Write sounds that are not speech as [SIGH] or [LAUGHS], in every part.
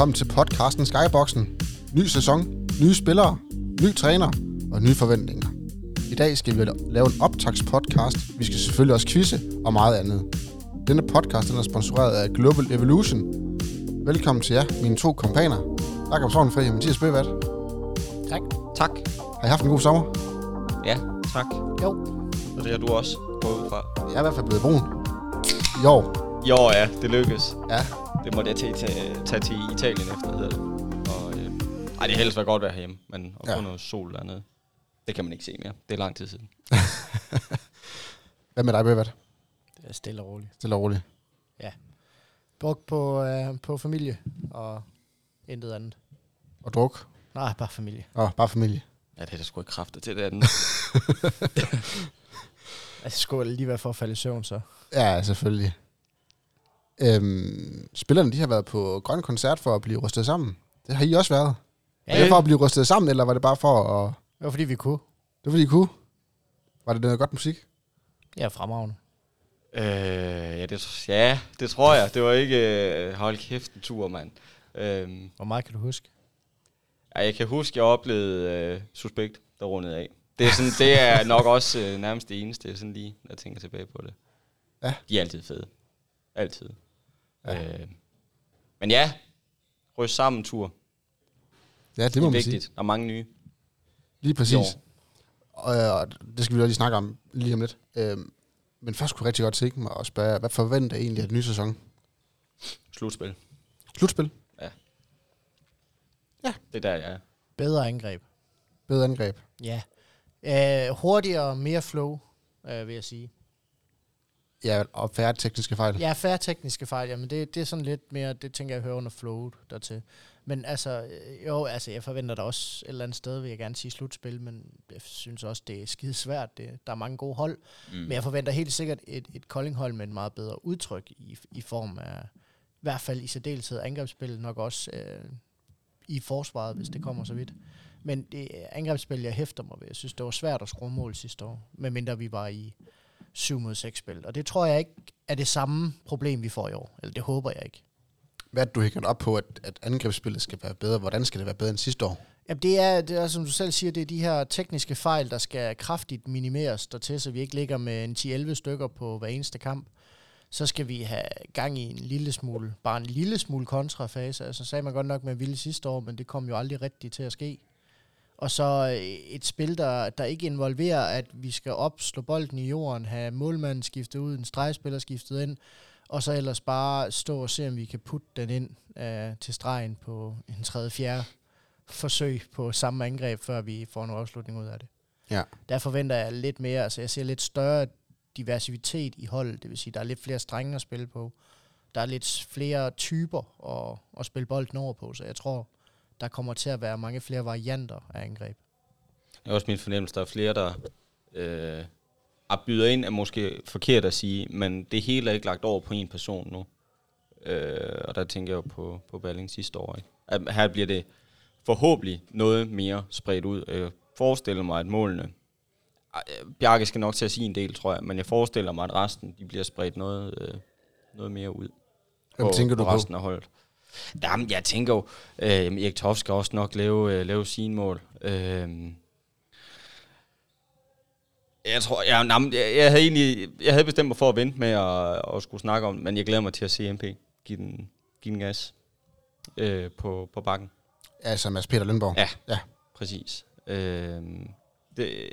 velkommen til podcasten Skyboxen. Ny sæson, nye spillere, ny træner og nye forventninger. I dag skal vi lave en optagspodcast. Vi skal selvfølgelig også quizze og meget andet. Denne podcast den er sponsoreret af Global Evolution. Velkommen til jer, mine to kompaner. Jakob Sovnfri og Mathias Bøvat. Tak. Tak. Har I haft en god sommer? Ja, tak. Jo. Og det har du også gået fra. Jeg er i hvert fald blevet brun. År. Jo, ja, det lykkedes. Ja. Det måtte jeg tage, tage, tage til Italien efter, hedder det. Og, øh, ej, det har helst været godt at være herhjemme, men at Ja. få noget sol dernede, det kan man ikke se mere. Det er lang tid siden. [LAUGHS] Hvad med dig, Bøvat? Det er stille og roligt. Stille og roligt. Brugt på, øh, på familie og intet andet. Og druk. Nej, bare familie. Og bare familie. Ja, det er da sgu ikke kræfter til det andet. [LAUGHS] Altså, jeg skulle lige være for at falde i søvn, så. Ja, selvfølgelig. Øhm, spillerne de har været på Grøn Koncert for at blive rystet sammen. Det har I også været. Ja, var det for at blive rystet sammen, eller var det bare for at... Det var fordi, vi kunne. Det var fordi I kunne? Var det noget godt musik? Ja, fremragende. øh, ja, det, ja, det tror jeg. Det var ikke... Øh, hold kæft, en tur, mand. Øhm, Hvor meget kan du huske? ja, jeg kan huske, jeg oplevede øh, Suspekt, der rundede af. Det er, sådan, det er nok også øh, nærmest det eneste, sådan lige, når jeg tænker tilbage på det. Ja. De er altid fede. Altid. Ja. Ja. Øh, men ja, ryst sammen tur. Ja, det Det må er man vigtigt. sige. Der er mange nye. Lige præcis. Og, øh, og det skal vi lige snakke om lige om lidt. Øhm, men først kunne jeg rigtig godt tænke mig at spørge, hvad forventer I egentlig af den nye sæson? Slutspil. Slutspil? Det er der, jeg er. Bedre angreb. Bedre angreb? Ja. Øh, hurtigere, mere flow, øh, vil jeg sige. Ja, og færre tekniske fejl. Ja, færre tekniske fejl, jamen det, det er sådan lidt mere, det tænker jeg hører under flowet dertil. Men altså, øh, jo, altså jeg forventer da også et eller andet sted, vil jeg gerne sige slutspil, men jeg synes også, det er skide svært. Det, der er mange gode hold, mm. men jeg forventer helt sikkert et, et Kolding-hold med en meget bedre udtryk i, i form af, i hvert fald i særdeleshed angrebsspil, nok også øh, i forsvaret, hvis det kommer så vidt. Men det angrebsspil, jeg hæfter mig ved. Jeg synes, det var svært at skrue mål sidste år, medmindre vi var i 7 mod 6 spil. Og det tror jeg ikke er det samme problem, vi får i år. Eller det håber jeg ikke. Hvad er det, du hænger op på, at, at angrebsspillet skal være bedre? Hvordan skal det være bedre end sidste år? Jamen det er, det er, som du selv siger, det er de her tekniske fejl, der skal kraftigt minimeres dertil, så vi ikke ligger med en 10-11 stykker på hver eneste kamp. Så skal vi have gang i en lille smule, bare en lille smule kontrafase. Altså sagde man godt nok med Ville sidste år, men det kom jo aldrig rigtigt til at ske. Og så øh, et spil, der, der ikke involverer, at vi skal op, slå bolden i jorden, have målmanden skiftet ud, en stregspiller skiftet ind, og så ellers bare stå og se, om vi kan putte den ind øh, til stregen på en tredje, fjerde forsøg på samme angreb, før vi får en afslutning ud af det. Ja. Der forventer jeg lidt mere, altså jeg ser lidt større diversitet i holdet, det vil sige, der er lidt flere strenge at spille på. Der er lidt flere typer at, at spille bolden over på, så jeg tror, der kommer til at være mange flere varianter af angreb. Det er også min fornemmelse, der er flere, der øh, byder ind, er måske forkert at sige, men det hele er ikke lagt over på en person nu. Øh, og der tænker jeg jo på, på Balling sidste år. Ikke? At her bliver det forhåbentlig noget mere spredt ud. Jeg forestiller mig, at målene... Bjarke skal nok til at sige en del, tror jeg, men jeg forestiller mig, at resten de bliver spredt noget, øh, noget mere ud. Hvem tænker du på? resten af holdet. Jamen, jeg tænker jo, øh, Erik Toft skal også nok lave, øh, lave sine mål. Øh, jeg tror, jeg, jamen, jeg, jeg, havde egentlig, jeg havde bestemt mig for at vente med at, at skulle snakke om men jeg glæder mig til at se MP give den, give den gas øh, på, på bakken. Altså Mads Peter Lønborg. Ja. ja. Præcis. Øh, det,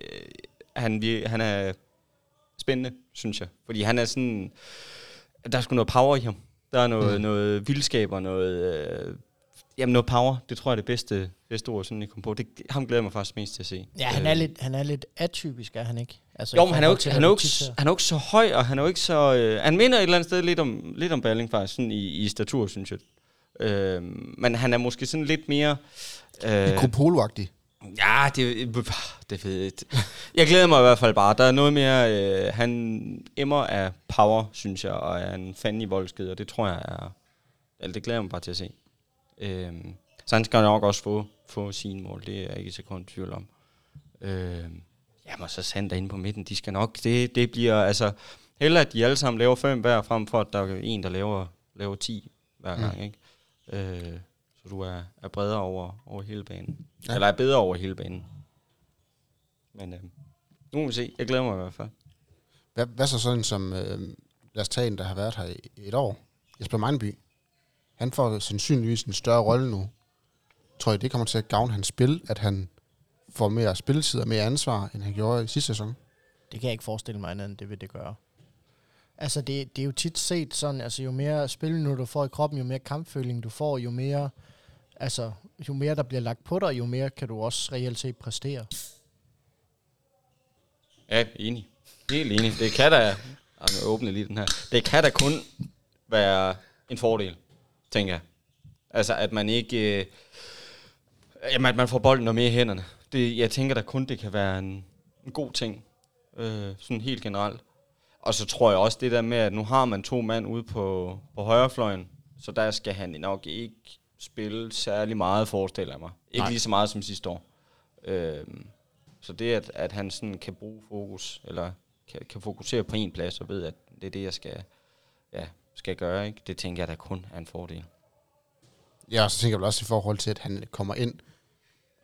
han, vi- han er spændende, synes jeg. Fordi han er sådan... Der er sgu noget power i ham. Der er noget, Mm. noget vildskab og noget... Øh, jamen noget power. Det tror jeg er det bedste, bedste ord, sådan jeg kom på. Det, ham glæder jeg mig faktisk mest til at se. Ja, han Øh, er lidt, han er lidt atypisk, er han ikke? Altså, jo, men han er jo ikke, han er ikke, han er ikke så høj, og han er jo ikke så... Øh, han minder et eller andet sted lidt om, lidt om Balling faktisk, sådan i, i statur, synes jeg. Øh, men han er måske sådan lidt mere... Øh, Mikropolo-agtig. Ja, det, [LAUGHS] det ved jeg. Jeg glæder mig i hvert fald bare. Der er noget mere... Øh, han emmer af power, synes jeg, og er en fanden i voldsked, og det tror jeg er... Altså, det glæder jeg mig bare til at se. Øhm, så han skal nok også få, få sine mål, det er jeg ikke så i tvivl om. Øhm, jamen, så Sander inde på midten, de skal nok... Det, det bliver altså... Heller at de alle sammen laver fem hver, frem for at der er en, der laver, laver 10 hver Mm. gang, ikke? Øh, så du er, er bredere over, over hele banen. Ja. Ja. Eller er bedre over hele banen. Men øh, nu må vi se. Jeg glæder mig i hvert fald. Hvad, hvad så sådan som, øh, lad os tage en, der har været her i et år, Jesper Meinby. Han får sandsynligvis en større rolle nu. Tror I, det kommer til at gavne hans spil, at han får mere spilletid og mere ansvar, end han gjorde i sidste sæson? Det kan jeg ikke forestille mig andet, end det vil det gøre. Altså, det, det er jo tit set sådan, altså jo mere spil nu du får i kroppen, jo mere kampføling du får, jo mere, altså, jo mere der bliver lagt på dig, jo mere kan du også reelt set præstere. Ja, enig. Helt enig. Det kan da... Ej, åbner lige den her. Det kan da kun være en fordel, tænker jeg. Altså, at man ikke... Øh, jamen, at man får bolden noget mere i hænderne. Det, jeg tænker da kun, det kan være en, en god ting. Øh, sådan helt generelt. Og så tror jeg også det der med, at nu har man to mand ude på, på højrefløjen, så der skal han nok ikke spille særlig meget, forestiller jeg mig. Ikke Nej. lige så meget som sidste år. Øh, så det, at, at han sådan kan bruge fokus, eller kan, kan fokusere på en plads, og ved, at det er det, jeg skal, ja, skal gøre, ikke? det tænker jeg da kun er en fordel. Ja, og så tænker jeg vel også i forhold til, at han kommer ind.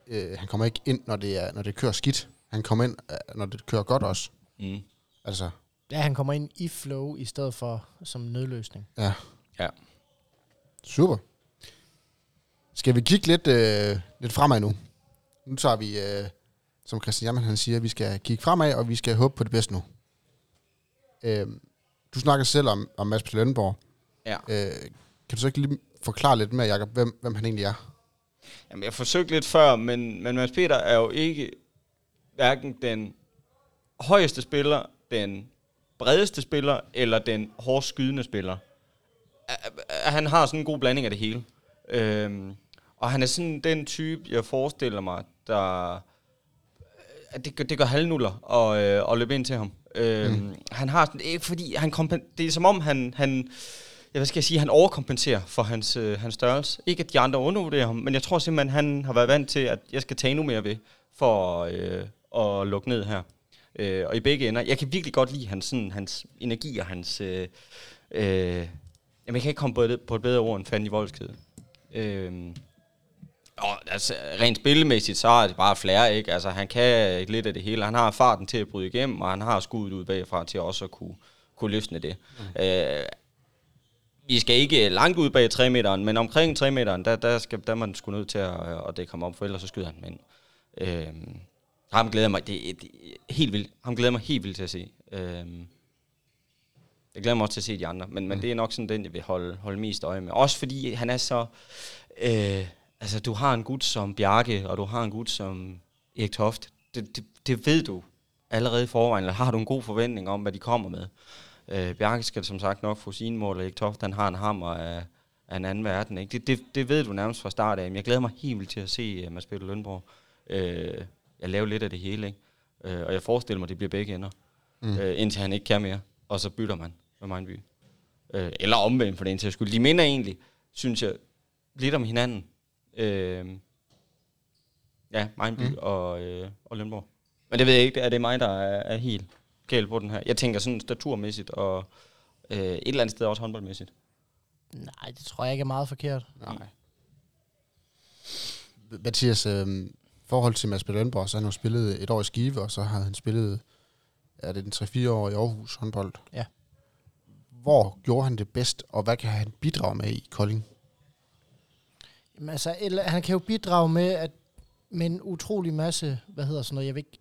Øh, han kommer ikke ind, når det, er, når det kører skidt. Han kommer ind, øh, når det kører godt også. Mm. Altså, Ja, han kommer ind i flow, i stedet for som nødløsning. ja. Ja. Super. Skal vi kigge lidt, øh, lidt fremad nu? Nu tager vi, øh, som Christian Jammer han siger, vi skal kigge fremad, og vi skal håbe på det bedste nu. Øh, du snakker selv om, om Mads P. Lønborg. Ja. Øh, kan du så ikke lige forklare lidt mere, Jacob, hvem, hvem han egentlig er? Jamen, jeg forsøgte lidt før, men, men Mads Peter er jo ikke hverken den højeste spiller, den bredeste spiller, eller den hårdest skydende spiller. Han har sådan en god blanding af det hele. Øhm, og han er sådan den type, jeg forestiller mig, der... at Det gør, det gør halvnuller og, øh, og løbe ind til ham. Øhm, mm. Han har sådan, ikke fordi han kompen, det er som om han, han ja, hvad skal jeg sige, han overkompenserer for hans, øh, hans størrelse. Ikke at de andre undervurderer ham, men jeg tror simpelthen, han har været vant til, at jeg skal tage endnu mere ved, for øh, at lukke ned her. Øh, og i begge ender, jeg kan virkelig godt lide hans, sådan, hans energi og hans... Øh, øh, jamen, jeg kan ikke komme på et, på et bedre ord end fanden i voldskede. Øh, og altså, rent spillemæssigt, så er det bare flere, ikke? Altså, han kan lidt af det hele. Han har farten til at bryde igennem, og han har skuddet ud bagfra til også at kunne, kunne løsne det. Mm. Øh, vi skal ikke langt ud bag 3 meteren, men omkring 3 meteren, der, der, skal, der er man sgu nødt til at, at det komme op, for ellers så skyder han ind. Øh, ham glæder mig, det, det, helt vildt. Ham glæder mig helt vildt til at se. Øh, jeg glæder mig også til at se de andre, men, men det er nok sådan den, jeg vil holde, holde mest øje med. Også fordi han er så... Øh, altså, du har en gut som Bjarke, og du har en gut som Erik Toft. Det, det, det ved du allerede i forvejen, eller har du en god forventning om, hvad de kommer med. Øh, Bjarke skal som sagt nok få sine mål, og Erik Toft, han har en hammer af, af en anden verden. Ikke? Det, det, det ved du nærmest fra start af. Men jeg glæder mig helt vildt til at se uh, Mads Peter Lønborg. Øh, jeg laver lidt af det hele, ikke? Øh, og jeg forestiller mig, at det bliver begge ender. Mm. Øh, indtil han ikke kan mere. Og så bytter man med Mindby. Øh, eller omvendt for den til skyld. De minder egentlig, synes jeg, lidt om hinanden. Øh, ja, Mindby mm. og, øh, og Lønborg. Men det ved jeg ikke, er det mig, der er, er helt galt på den her. Jeg tænker sådan staturmæssigt og øh, et eller andet sted også håndboldmæssigt. Nej, det tror jeg ikke er meget forkert. Nej. Mathias, øh, forhold til Mads. Lønborg, så har han jo spillet et år i Skive, og så har han spillet, er det en 3-4 år i Aarhus håndbold. Ja. Hvor gjorde han det bedst, og hvad kan han bidrage med i Kolding? Jamen, altså, eller, han kan jo bidrage med, at med en utrolig masse, hvad hedder sådan noget, jeg vil ikke,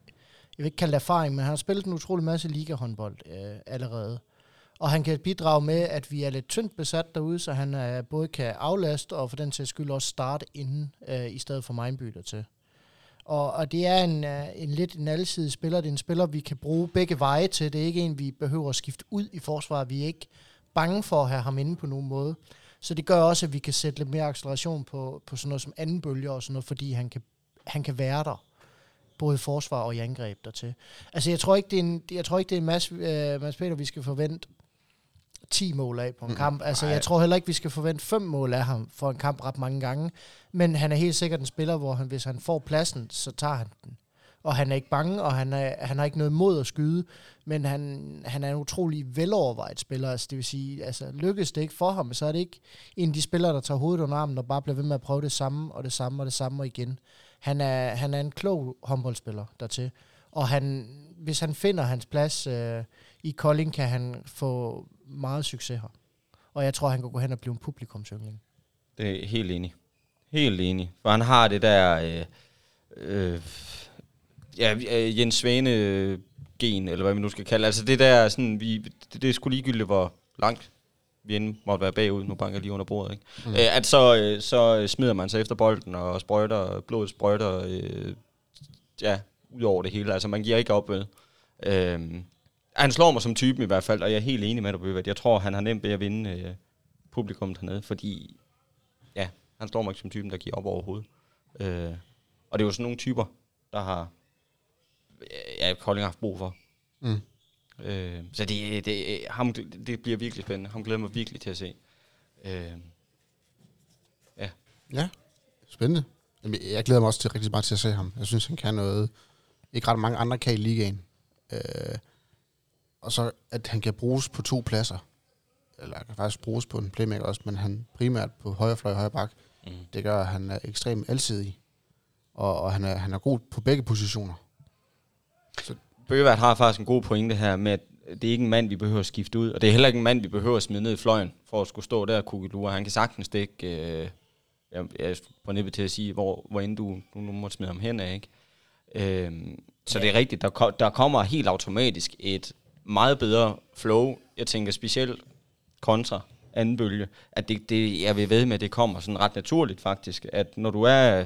jeg vil ikke kalde det erfaring, men han har spillet en utrolig masse ligahåndbold øh, allerede. Og han kan bidrage med, at vi er lidt tyndt besat derude, så han øh, både kan aflaste og for den til skyld også starte inden, øh, i stedet for mindbytter til. Og, og det er en, øh, en lidt en alsidig spiller. Det er en spiller, vi kan bruge begge veje til. Det er ikke en, vi behøver at skifte ud i forsvaret. Vi er ikke bange for at have ham inde på nogen måde. Så det gør også, at vi kan sætte lidt mere acceleration på, på sådan noget som anden bølge og sådan noget, fordi han kan, han kan være der. Både i forsvar og i angreb dertil. Altså, jeg tror ikke, det er en, jeg tror ikke, det er en masse, øh, Mads Peter, vi skal forvente 10 mål af på en Mm, kamp. Altså, nej. jeg tror heller ikke, vi skal forvente 5 mål af ham for en kamp ret mange gange. Men han er helt sikkert en spiller, hvor han, hvis han får pladsen, så tager han den og han er ikke bange, og han, er, han har ikke noget mod at skyde, men han, han er en utrolig velovervejet spiller, altså det vil sige, altså lykkes det ikke for ham, så er det ikke en af de spillere, der tager hovedet under armen og bare bliver ved med at prøve det samme, og det samme, og det samme, og igen. Han er, han er en klog håndboldspiller dertil, og han, hvis han finder hans plads øh, i Kolding, kan han få meget succes her. Og jeg tror, han kan gå hen og blive en publikumsyngling. Det er helt enig. Helt enig. For han har det der... Øh, øh, ja, øh, Jens Svane gen, eller hvad man nu skal kalde Altså det der, sådan, vi, det, det er sgu ligegyldigt, hvor langt vi end måtte være bagud. Nu banker jeg lige under bordet, ikke? Mm. Øh, at så, øh, så smider man sig efter bolden og sprøjter, blodet sprøjter, øh, ja, ud over det hele. Altså man giver ikke op, vel? Øh, han slår mig som typen i hvert fald, og jeg er helt enig med dig, Bøbert. Jeg tror, han har nemt ved at vinde øh, publikum dernede, fordi ja, han slår mig ikke som typen, der giver op overhovedet. Øh, og det er jo sådan nogle typer, der har ja, Kolding har haft brug for. Mm. Øh, så det, det, ham, det bliver virkelig spændende. Han glæder mig virkelig til at se. Øh, ja. Ja, spændende. Jeg glæder mig også til rigtig meget til at se ham. Jeg synes, han kan noget, ikke ret mange andre kan i ligaen. Øh, og så, at han kan bruges på to pladser. Eller kan faktisk bruges på en playmaker også, men han primært på højre fløj og højre bak. Mm. Det gør, at han er ekstremt alsidig. Og, og han, er, han er god på begge positioner. Så. Bøgevart har faktisk en god pointe her med, at det er ikke en mand, vi behøver at skifte ud. Og det er heller ikke en mand, vi behøver at smide ned i fløjen, for at skulle stå der og kugelure. Han kan sagtens stikke... Øh, jeg, jeg er på nippet til at sige, hvor, hvor end du, du nu må smide ham hen af, ikke? Øh, så ja. det er rigtigt, der, der kommer helt automatisk et meget bedre flow. Jeg tænker specielt kontra anden bølge, at det, det, jeg vil ved med, at det kommer sådan ret naturligt faktisk, at når du er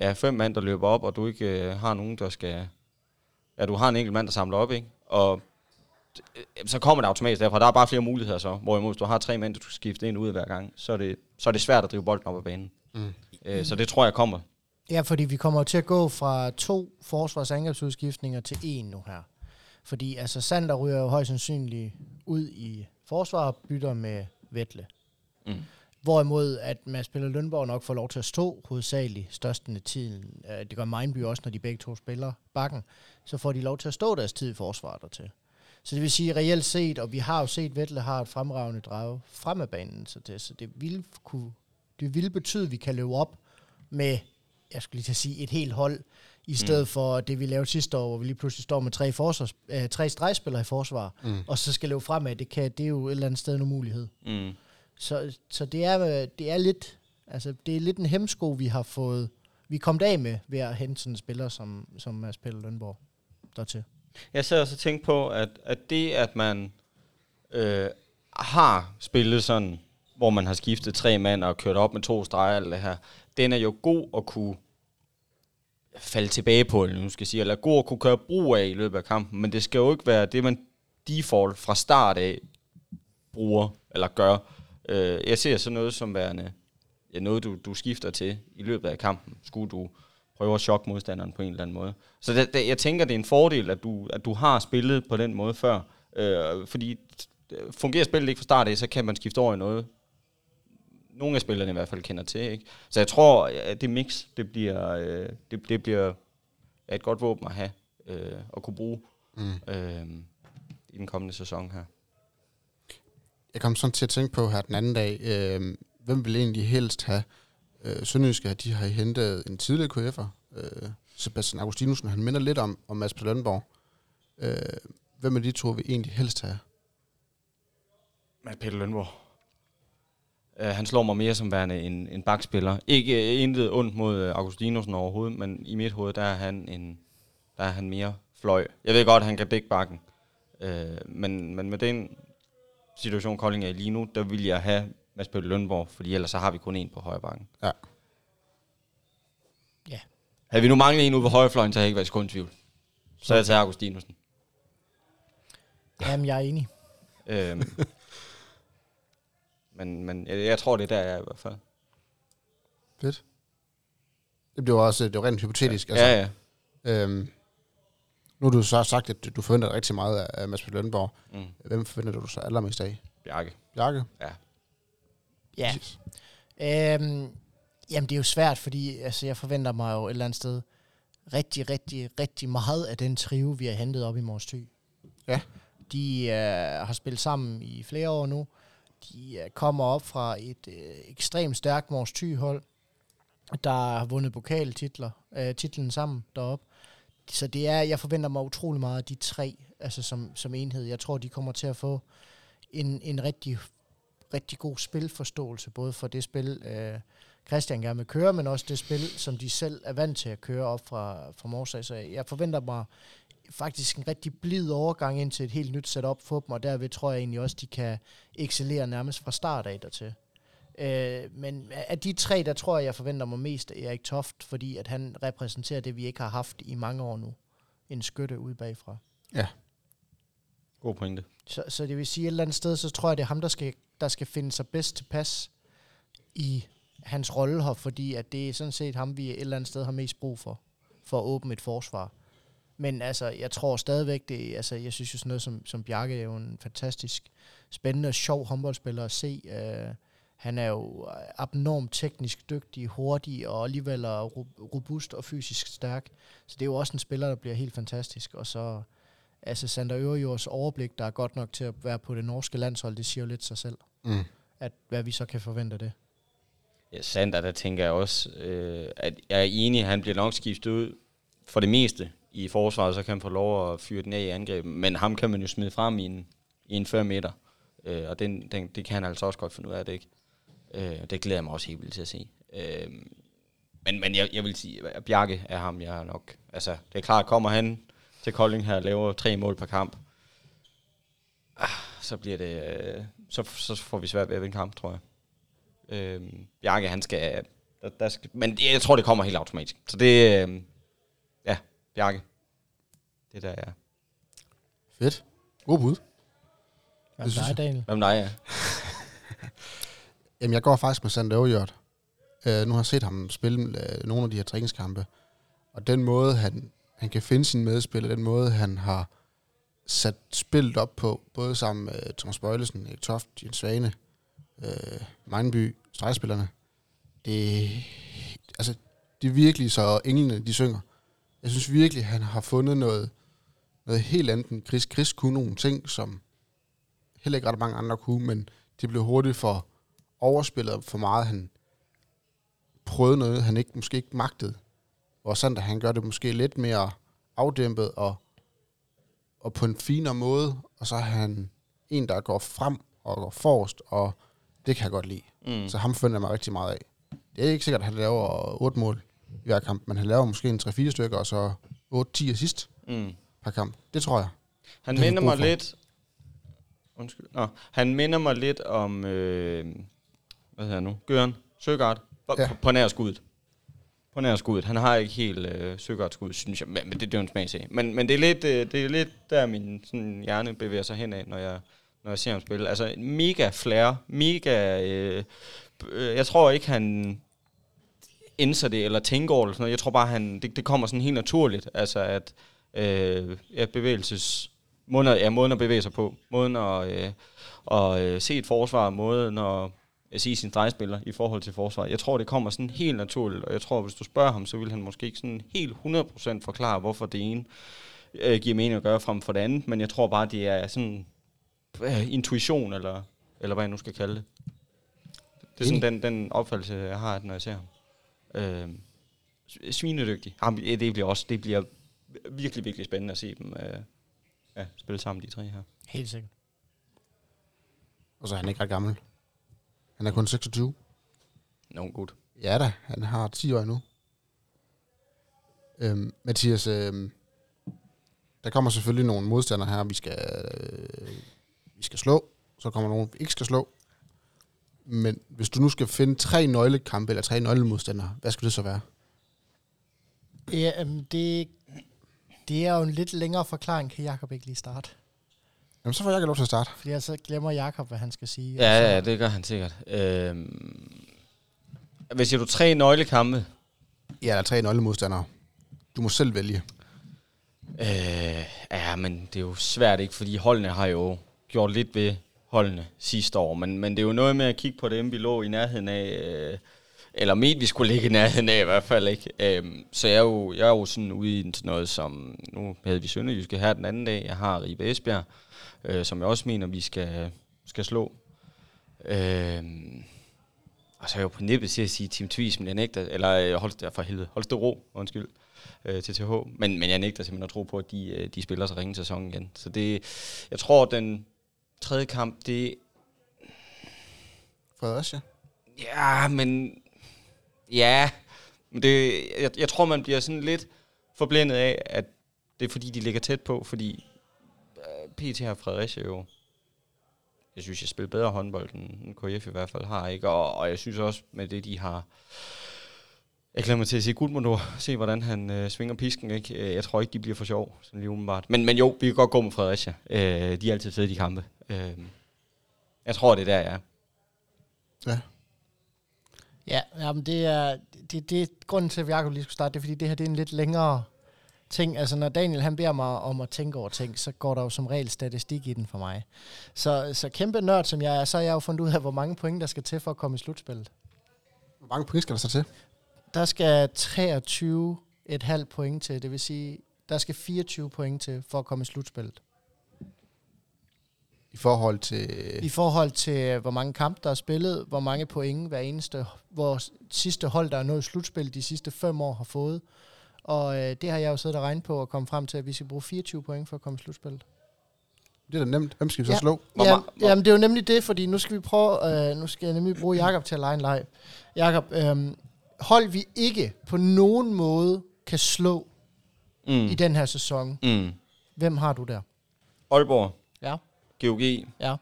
ja, fem mand, der løber op, og du ikke øh, har nogen, der skal... Ja, du har en enkelt mand, der samler op, ikke? Og øh, så kommer det automatisk derfra. Der er bare flere muligheder så. Hvorimod, hvis du har tre mænd, du skal skifte ind ud hver gang, så er det, så er det svært at drive bolden op ad banen. Mm. Øh, så det tror jeg kommer. Ja, fordi vi kommer til at gå fra to forsvarsangrebsudskiftninger til en nu her. Fordi altså Sander ryger jo højst sandsynligt ud i forsvar og bytter med Vettle. Mm. Hvorimod, at man spiller Lønborg nok får lov til at stå hovedsageligt størsten af tiden. Øh, det gør Mindby også, når de begge to spiller bakken. Så får de lov til at stå deres tid i forsvaret dertil. Så det vil sige reelt set, og vi har jo set, at Vettle har et fremragende drag frem af banen. Så det, så det, vil kunne, det vil betyde, at vi kan løbe op med, jeg skulle lige til at sige, et helt hold i mm. stedet mm. for det, vi lavede sidste år, hvor vi lige pludselig står med tre, forsvars, øh, tre stregspillere i forsvar, mm. og så skal løbe fremad. Det, kan, det er jo et eller andet sted en umulighed. Mm. Så, så det, er, det er lidt altså det er lidt en hemsko, vi har fået, vi er kommet af med ved at hente sådan en spiller som, som Mads Pelle Lønborg dertil. Jeg sad også og tænkte på, at, at det, at man øh, har spillet sådan, hvor man har skiftet tre mand og kørt op med to streger og det her, den er jo god at kunne falde tilbage på, eller nu skal jeg sige, eller god at kunne køre brug af i løbet af kampen, men det skal jo ikke være det, man default fra start af bruger eller gør. Øh, jeg ser sådan noget som værende ja, noget, du, du skifter til i løbet af kampen, skulle du prøve at chokke modstanderen på en eller anden måde. Så det, det, jeg tænker, det er en fordel, at du, at du har spillet på den måde før, øh, fordi fungerer spillet ikke fra start af, så kan man skifte over i noget, nogle af spillerne i hvert fald kender til. Ikke? Så jeg tror, at det mix, det bliver, øh, det, det bliver et godt våben at have øh, og kunne bruge mm. øh, i den kommende sæson her. Jeg kom sådan til at tænke på her den anden dag, øh, hvem vil egentlig helst have øh, Sønderjyske, de har hentet en tidligere KF'er, øh, Sebastian Augustinusen, han minder lidt om, om Mads Lønborg. Øh, hvem af de to vil egentlig helst have? Mads Peter Lønborg. Uh, han slår mig mere som værende en, en bakspiller. Ikke uh, intet ondt mod øh, uh, Augustinusen overhovedet, men i mit hoved, der er han, en, der er han mere fløj. Jeg ved godt, at han kan dække bakken. Uh, men, men med den situation, Kolding er lige nu, der vil jeg have Mads Pelle Lønborg, fordi ellers så har vi kun en på højre bakken. Ja. Ja. Havde vi nu manglet en ude på højrefløjen, så havde jeg ikke været kun tvivl. Så jeg tager Augustinusen. Jamen, jeg er enig. øhm, [LAUGHS] men, men jeg, jeg tror, det er der, jeg er i hvert fald. Fedt. Det bliver også det var rent hypotetisk. Ja, altså. ja. ja. Øhm, nu har du så sagt, at du forventer rigtig meget af Mads Lønborg. Mm. Hvem forventer du så allermest af? Bjarke. Bjarke? Ja. Ja. Øhm, jamen, det er jo svært, fordi altså, jeg forventer mig jo et eller andet sted rigtig, rigtig, rigtig meget af den trio, vi har hentet op i Mors Thy. Ja. De øh, har spillet sammen i flere år nu. De øh, kommer op fra et øh, ekstremt stærkt Mors Thy-hold, der har vundet pokaltitler, øh, titlen sammen deroppe. Så det er, jeg forventer mig utrolig meget af de tre, altså som, som enhed. Jeg tror, de kommer til at få en, en rigtig, rigtig god spilforståelse, både for det spil, øh, Christian gerne vil køre, men også det spil, som de selv er vant til at køre op fra, fra Morsa. Så jeg forventer mig faktisk en rigtig blid overgang ind til et helt nyt setup for dem, og derved tror jeg egentlig også, de kan excellere nærmest fra start af dertil. Øh, men af de tre, der tror jeg, jeg forventer mig mest af Erik Toft, fordi at han repræsenterer det, vi ikke har haft i mange år nu. En skytte ud bagfra. Ja. God pointe. Så, så det vil sige, et eller andet sted, så tror jeg, det er ham, der skal, der skal finde sig bedst tilpas i hans rolle her, fordi at det er sådan set ham, vi et eller andet sted har mest brug for, for at åbne et forsvar. Men altså, jeg tror stadigvæk, det, altså, jeg synes jo sådan noget som, som Bjarke er jo en fantastisk spændende og sjov håndboldspiller at se. Uh, han er jo abnormt teknisk dygtig, hurtig og alligevel er robust og fysisk stærk. Så det er jo også en spiller, der bliver helt fantastisk. Og så altså Sander Øverjords overblik, der er godt nok til at være på det norske landshold, det siger jo lidt sig selv. Mm. At hvad vi så kan forvente af det. Ja, Sander, der tænker jeg også, øh, at jeg er enig, at han bliver nok skiftet ud for det meste i forsvaret, så kan han få lov at fyre den af i angrebet. Men ham kan man jo smide frem i en, i en 5 meter. Øh, og den, den, det kan han altså også godt finde ud af, det ikke? Øh, det glæder jeg mig også helt vildt til at se. Øh, men men jeg, jeg vil sige, at Bjarke er ham, jeg er nok... Altså, det er klart, kommer han til Kolding her og laver tre mål per kamp, ah, så bliver det... Øh, så, så får vi svært ved at vinde kamp, tror jeg. Øh, Bjarke, han skal, der, der skal... Men jeg tror, det kommer helt automatisk. Så det... Øh, ja, Bjarke. Det der er... Fedt. God bud. Hvad med dig, Daniel? Hvad med dig, ja? Jamen, jeg går faktisk med Sander Øverjord. Uh, øh, nu har jeg set ham spille uh, nogle af de her træningskampe. Og den måde, han, han kan finde sin medspiller, den måde, han har sat spillet op på, både sammen med øh, Thomas Bøjlesen, Erik Toft, Jens Svane, uh, Magneby, stregspillerne. Det, altså, det er virkelig så englene, de synger. Jeg synes virkelig, han har fundet noget, noget helt andet end Chris. Chris kunne nogle ting, som heller ikke ret mange andre kunne, men det blev hurtigt for overspillet for meget. Han prøvede noget, han ikke måske ikke magtede. Hvor Sander, han gør det måske lidt mere afdæmpet og, og på en finere måde. Og så er han en, der går frem og går forrest, og det kan jeg godt lide. Mm. Så ham finder jeg mig rigtig meget af. Det er ikke sikkert, at han laver 8 mål i hver kamp, men han laver måske en 3-4 stykker, og så 8-10 assist mm. per kamp. Det tror jeg. Han minder mig lidt... Undskyld. Nå, han minder mig lidt om... Øh, hvad hedder nu? Gøren. Søgaard. På, ja. på, på nær skuddet. På nær skuddet. Han har ikke helt øh, Søgaard skud, synes jeg. Men, det, det er jo en smagsag. Men, men det, er lidt, øh, det er lidt der, min sådan, hjerne bevæger sig hen af, når jeg, når jeg ser ham spille. Altså, mega flair. Mega... Øh, øh, jeg tror ikke, han indser det, eller tænker over det. Sådan noget. Jeg tror bare, han, det, det kommer sådan helt naturligt. Altså, at øh, ja, bevægelses... Måden at, ja, måden at bevæge sig på. Måden at, øh, at øh, se et forsvar. Måden at sige sin stregspiller i forhold til forsvar. Jeg tror, det kommer sådan helt naturligt, og jeg tror, hvis du spørger ham, så vil han måske ikke sådan helt 100% forklare, hvorfor det ene øh, giver mening at gøre frem for det andet, men jeg tror bare, det er sådan øh, intuition, eller, eller hvad jeg nu skal kalde det. Det er sådan den, den opfattelse, jeg har, når jeg ser ham. Øh, svinedygtig. Jamen, det bliver også det bliver virkelig, virkelig spændende at se dem øh, ja, spille sammen, de tre her. Helt sikkert. Og så er han ikke ret gammel. Han er kun 26. Nå, godt. Ja da, han har 10 år endnu. Øhm, Mathias, øhm, der kommer selvfølgelig nogle modstandere her, vi skal, øh, vi skal slå. Så kommer nogle, vi ikke skal slå. Men hvis du nu skal finde tre nøglekampe eller tre nøglemodstandere, hvad skal det så være? Ja, um, det, det er jo en lidt længere forklaring. Kan Jacob ikke lige starte? Jamen, så får jeg lov til at starte. Fordi så glemmer Jakob, hvad han skal sige. Ja, ja, det gør han sikkert. Øhm, hvis jeg du tre nøglekampe? Ja, der er tre nøglemodstandere. Du må selv vælge. Øh, ja, men det er jo svært ikke, fordi holdene har jo gjort lidt ved holdene sidste år. Men, men det er jo noget med at kigge på dem, vi lå i nærheden af, øh, eller ment, vi skulle ligge i nærheden af i hvert fald ikke. Øhm, så jeg er, jo, jeg er jo sådan ude i sådan noget som, nu havde vi Sønderjyske her den anden dag, jeg har Ribe Esbjerg, øh, som jeg også mener, vi skal, skal slå. Øhm, og så er jeg jo på nippet til at sige Team Tvis, men jeg nægter, eller øh, hold, for helvede, ro, undskyld, øh, til TH. Men, men jeg nægter simpelthen at tro på, at de, øh, de spiller så ringe sæson igen. Så det, jeg tror, den tredje kamp, det... Fredericia? Ja, men... Ja, men det, jeg, jeg tror, man bliver sådan lidt forblændet af, at det er fordi, de ligger tæt på, fordi øh, PT har Fredericia jo jeg synes, jeg spiller bedre håndbold, end KF i hvert fald har. Ikke? Og, og jeg synes også, med det, de har... Jeg glemmer til at sige Gudmundur. Se, hvordan han øh, svinger pisken. Ikke? Øh, jeg tror ikke, de bliver for sjov, sådan lige umiddelbart. Men, men jo, vi kan godt gå med Fredericia. Øh, de er altid fede, de kampe. Øh, jeg tror, det er der, jeg er. Ja. Ja, jamen det er, det, det er grunden til, at Jacob lige skulle starte, det er, fordi det her det er en lidt længere ting. Altså når Daniel han beder mig om at tænke over ting, så går der jo som regel statistik i den for mig. Så, så kæmpe nørd som jeg er, så har jeg jo fundet ud af, hvor mange point der skal til for at komme i slutspillet. Hvor mange point skal der så til? Der skal 23 et halvt point til, det vil sige, der skal 24 point til for at komme i slutspillet. I forhold til... I forhold til, hvor mange kampe der er spillet, hvor mange point hver eneste, hvor sidste hold, der er nået slutspil de sidste fem år, har fået. Og øh, det har jeg jo siddet og regnet på og kommet frem til, at vi skal bruge 24 point for at komme i slutspillet. Det er da nemt. Hvem skal vi så ja. slå? Hvor ja, hvor... Jamen, det er jo nemlig det, fordi nu skal vi prøve, øh, nu skal jeg nemlig bruge Jakob til at lege en leg. Jakob, øh, hold vi ikke på nogen måde kan slå mm. i den her sæson. Mm. Hvem har du der? Aalborg. Ja. GOG. Ja.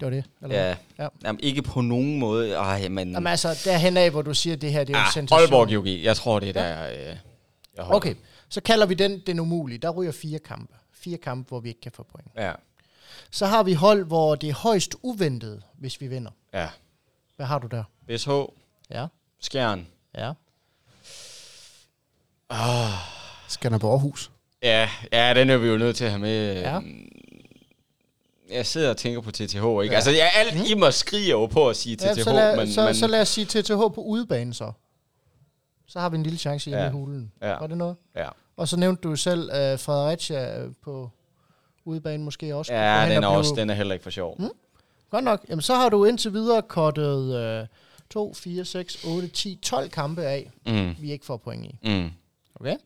Det var det? Eller ja. ja. Jamen, ikke på nogen måde. Ej, men... Jamen altså, derhen af, hvor du siger, at det her det er ah, en sensation. Aalborg GOG. Jeg tror, det er der, ja. øh, jeg Okay, så kalder vi den den umulige. Der ryger fire kampe. Fire kampe, hvor vi ikke kan få point. Ja. Så har vi hold, hvor det er højst uventet, hvis vi vinder. Ja. Hvad har du der? BSH. Ja. Skjern. Ja. Oh. Skanderborg Aarhus. Ja, ja, den er vi jo nødt til at have med. Ja. Jeg sidder og tænker på TTH, ikke? Ja. Altså, jeg, alt mm. i mig skriger jo på at sige TTH, ja, så lad, men, så, men... så lad os sige TTH på udebane, så. Så har vi en lille chance hjemme ja. i hulen. Ja. Var det noget? Ja. Og så nævnte du selv uh, Fredericia øh, på udebane måske også. Ja, den er, også, den er heller ikke for sjov. Mm? Godt nok. Jamen, så har du indtil videre kortet uh, 2, 4, 6, 8, 10, 12 kampe af, mm. vi ikke får point i. Mm. Okay?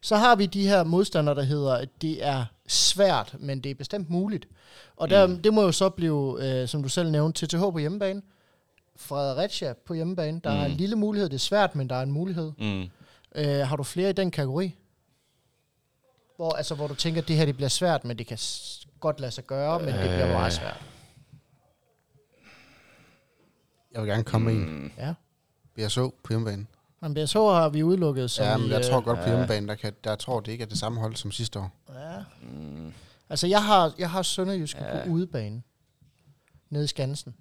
Så har vi de her modstandere, der hedder, at det er svært, men det er bestemt muligt. Og der, mm. det må jo så blive, øh, som du selv nævnte, TTH på hjemmebane, Fredericia på hjemmebane. Der mm. er en lille mulighed, det er svært, men der er en mulighed. Mm. Øh, har du flere i den kategori? Hvor, altså, hvor du tænker, at det her det bliver svært, men det kan godt lade sig gøre, men øh. det bliver meget svært. Jeg vil gerne komme mm. med en. Ja. BSO på hjemmebane. Men BSH har vi udelukket. Som ja, men jeg tror godt på hjemmebane, der, kan, der tror det ikke er det samme hold som sidste år. Ja. Mm. Altså, jeg har, jeg har Sønderjysk ja. på udebane. Nede i Skansen.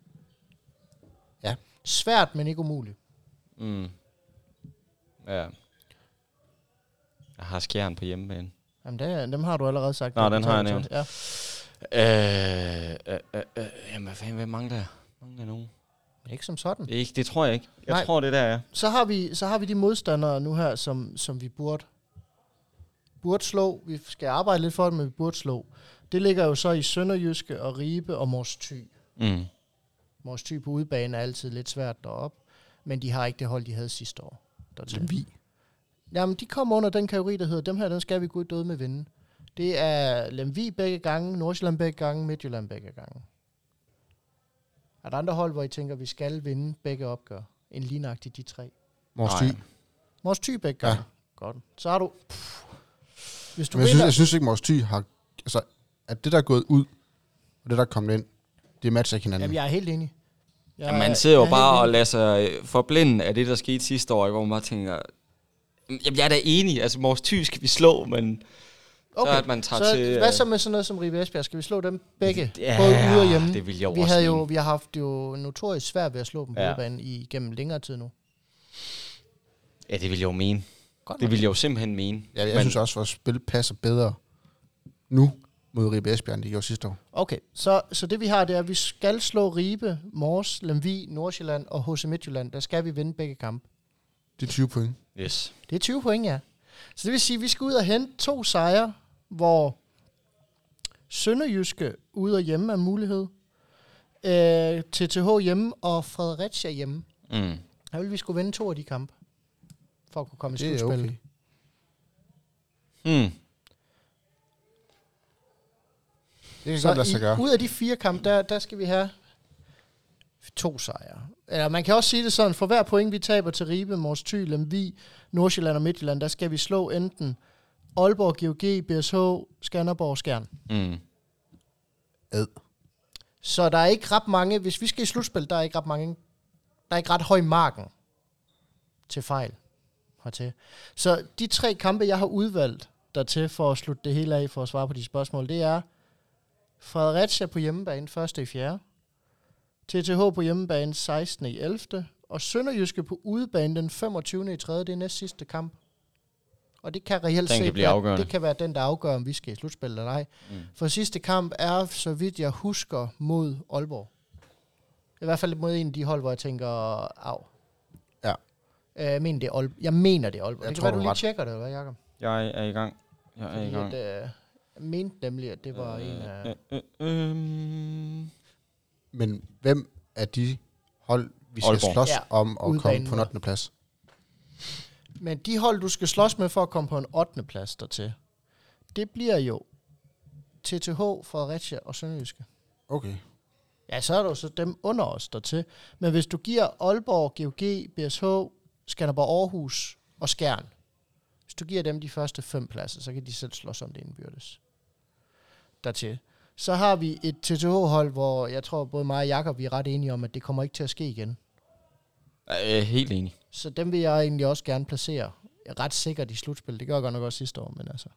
Ja. Svært, men ikke umuligt. Mm. Ja. Jeg har skjern på hjemmebane. Jamen, det, dem har du allerede sagt. Nå, den har jeg nævnt. Ja. Øh, øh, øh, øh, jamen, hvad fanden, hvad mangler jeg? Mangler nogen? Ikke som sådan. Ikke, det tror jeg ikke. Jeg Nej. tror, det der er. Så har, vi, så har vi de modstandere nu her, som, som vi burde, burde slå. Vi skal arbejde lidt for det, men vi burde slå. Det ligger jo så i Sønderjyske og Ribe og Mors Thy. Mm. Mors Thy på udebane er altid lidt svært derop, men de har ikke det hold, de havde sidste år. vi. Jamen, de kommer under den kategori, der hedder, dem her, den skal vi gå døde med vinde. Det er Lemvi begge gange, Nordsjælland begge gange, Midtjylland begge gange. Er der andre hold, hvor I tænker, vi skal vinde begge opgør? En lignagtig de tre? Mors Thy. Mors Thy begge gange. Ja. Godt. Så har du... Pff, hvis du Men jeg, synes, jeg synes ikke, Mors Thy har... Altså, at det, der er gået ud, og det, der er kommet ind, det matcher ikke hinanden. Jamen, jeg er helt enig. Jeg, ja, man sidder jo bare og lader sig forblinde af det, der skete sidste år, hvor man bare tænker, jamen, jeg er da enig, altså Mors Thy skal vi slå, men Okay. Så at man tager så til... Hvad så med sådan noget som Ribe Esbjerg? Skal vi slå dem begge? Ja, både ude og hjemme? det vil jeg vi også havde jo, Vi har haft jo notorisk svært ved at slå dem på ja. udbanen i gennem længere tid nu. Ja, det vil jeg jo mene. Godt det vil jeg jo simpelthen mene. Ja, jeg Men synes også, at vores spil passer bedre nu, mod Ribe Esbjerg, end de gjorde sidste år. Okay, så, så det vi har, det er, at vi skal slå Ribe, Mors, Lemvi, Nordsjælland og HC Midtjylland. Der skal vi vinde begge kampe. Det er 20 point. Yes. Det er 20 point, ja. Så det vil sige, at vi skal ud og hente to sejre, hvor Sønderjyske ude og hjemme er mulighed. Øh, TTH hjemme og Fredericia hjemme. Mm. Her vil vi skulle vinde to af de kampe, for at kunne komme i Det er slutspillet. okay. Mm. Det kan godt lade sig i, gøre. ud af de fire kampe, der, der skal vi have to sejre. Eller man kan også sige det sådan, for hver point vi taber til Ribe, Mors Thy, Lemvi, Nordsjælland og Midtjylland, der skal vi slå enten Aalborg, GOG, BSH, Skanderborg og Skjern. Mm. Ad. Så der er ikke ret mange, hvis vi skal i slutspil, der er ikke ret mange, der er ikke ret høj marken til fejl hertil. Så de tre kampe, jeg har udvalgt dertil for at slutte det hele af, for at svare på de spørgsmål, det er Fredericia på hjemmebane 1. i 4. TTH på hjemmebane 16. i 11. Og Sønderjyske på udebane den 25. i 3. Det er næst sidste kamp. Og det kan reelt Den kan set blive være, det kan være den, der afgør, om vi skal i slutspil eller ej. Mm. For sidste kamp er, så vidt jeg husker, mod Aalborg. I hvert fald mod en af de hold, hvor jeg tænker, af. Øh, Jeg mener, det er Aalborg. Jeg mener, det er Aalborg. Jeg det kan tror, være, du lige ret. tjekker det, eller hvad, Jacob? Jeg er i gang. Jeg er i Fordi gang. at, øh, jeg mente nemlig, at det var øh, en af... Øh, øh, øhm. Men hvem af de hold, vi skal Aalborg. slås Ja, om at komme på der. 8. plads? Men de hold, du skal slås med for at komme på en 8. plads dertil, det bliver jo TTH, Fredericia og Sønderjyske. Okay. Ja, så er der jo så dem under os dertil. Men hvis du giver Aalborg, GOG, BSH, Skanderborg Aarhus og Skjern, hvis du giver dem de første fem pladser, så kan de selv slås om det indbyrdes. Dertil. Så har vi et TTH-hold, hvor jeg tror både mig og Jakob vi er ret enige om, at det kommer ikke til at ske igen. Jeg er helt enig. Så dem vil jeg egentlig også gerne placere ret sikkert i slutspillet. Det gør jeg godt nok også sidste år, men altså.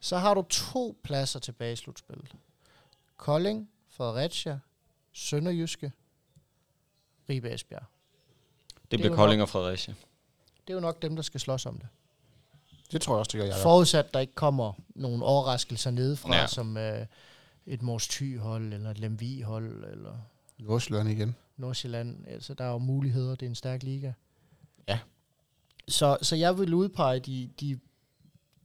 Så har du to pladser tilbage i slutspillet. Kolding, Fredericia, Sønderjyske, Ribe Esbjerg. Det er bliver Kolding og Fredericia. Det er jo nok dem, der skal slås om det. Det tror jeg også, det gør jeg. Forudsat, der ikke kommer nogle overraskelser nedefra, ja. Ja. som øh, et Mors Thy-hold, eller et Lemvi-hold, eller Nordsjælland igen. Nordsjælland. Altså, der er jo muligheder. Det er en stærk liga. Ja. Så, så jeg vil udpege de, de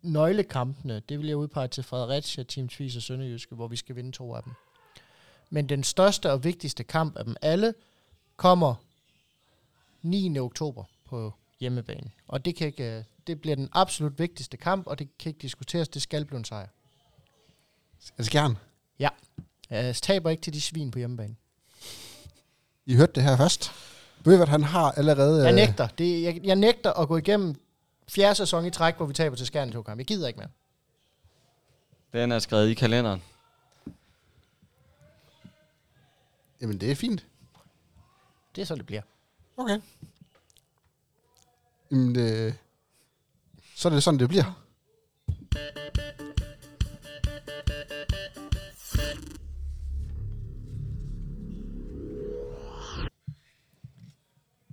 nøglekampene. Det vil jeg udpege til Fredericia, Team Tvis og Sønderjyske, hvor vi skal vinde to af dem. Men den største og vigtigste kamp af dem alle kommer 9. oktober på hjemmebane. Og det, kan ikke, øh, det bliver den absolut vigtigste kamp, og det kan ikke diskuteres. Det skal blive en sejr. Altså gerne. Jeg taber ikke til de svin på hjemmebane. I hørte det her først. Hvad, han har allerede... Jeg øh, nægter. Det, jeg, jeg nægter at gå igennem fjerde sæson i træk, hvor vi taber til Skjern i to kampe. Jeg gider ikke mere. Den er skrevet i kalenderen. Jamen, det er fint. Det er sådan, det bliver. Okay. Jamen, det, så er det sådan, det bliver.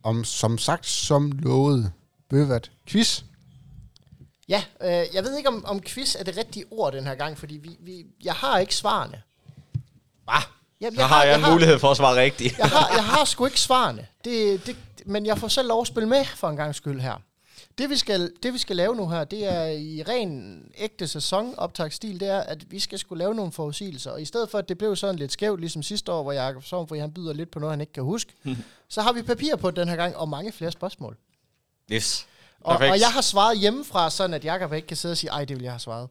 Om, som sagt, som lovet, Bøvat quiz. Ja, øh, jeg ved ikke, om, om quiz er det rigtige ord den her gang, fordi vi, vi, jeg har ikke svarene. Jamen, Så har jeg en mulighed for at svare rigtigt. Jeg har, jeg har [LAUGHS] sgu ikke svarene. Det, det, men jeg får selv lov at spille med for en gang skyld her. Det vi, skal, det vi skal lave nu her, det er i ren ægte sæsonoptagsstil, det er, at vi skal skulle lave nogle forudsigelser. Og i stedet for, at det blev sådan lidt skævt, ligesom sidste år, hvor Jacob Sovnfri, han byder lidt på noget, han ikke kan huske, [LAUGHS] så har vi papir på den her gang, og mange flere spørgsmål. Yes. Og, og jeg har svaret hjemmefra, sådan at Jacob ikke kan sidde og sige, ej, det vil jeg have svaret.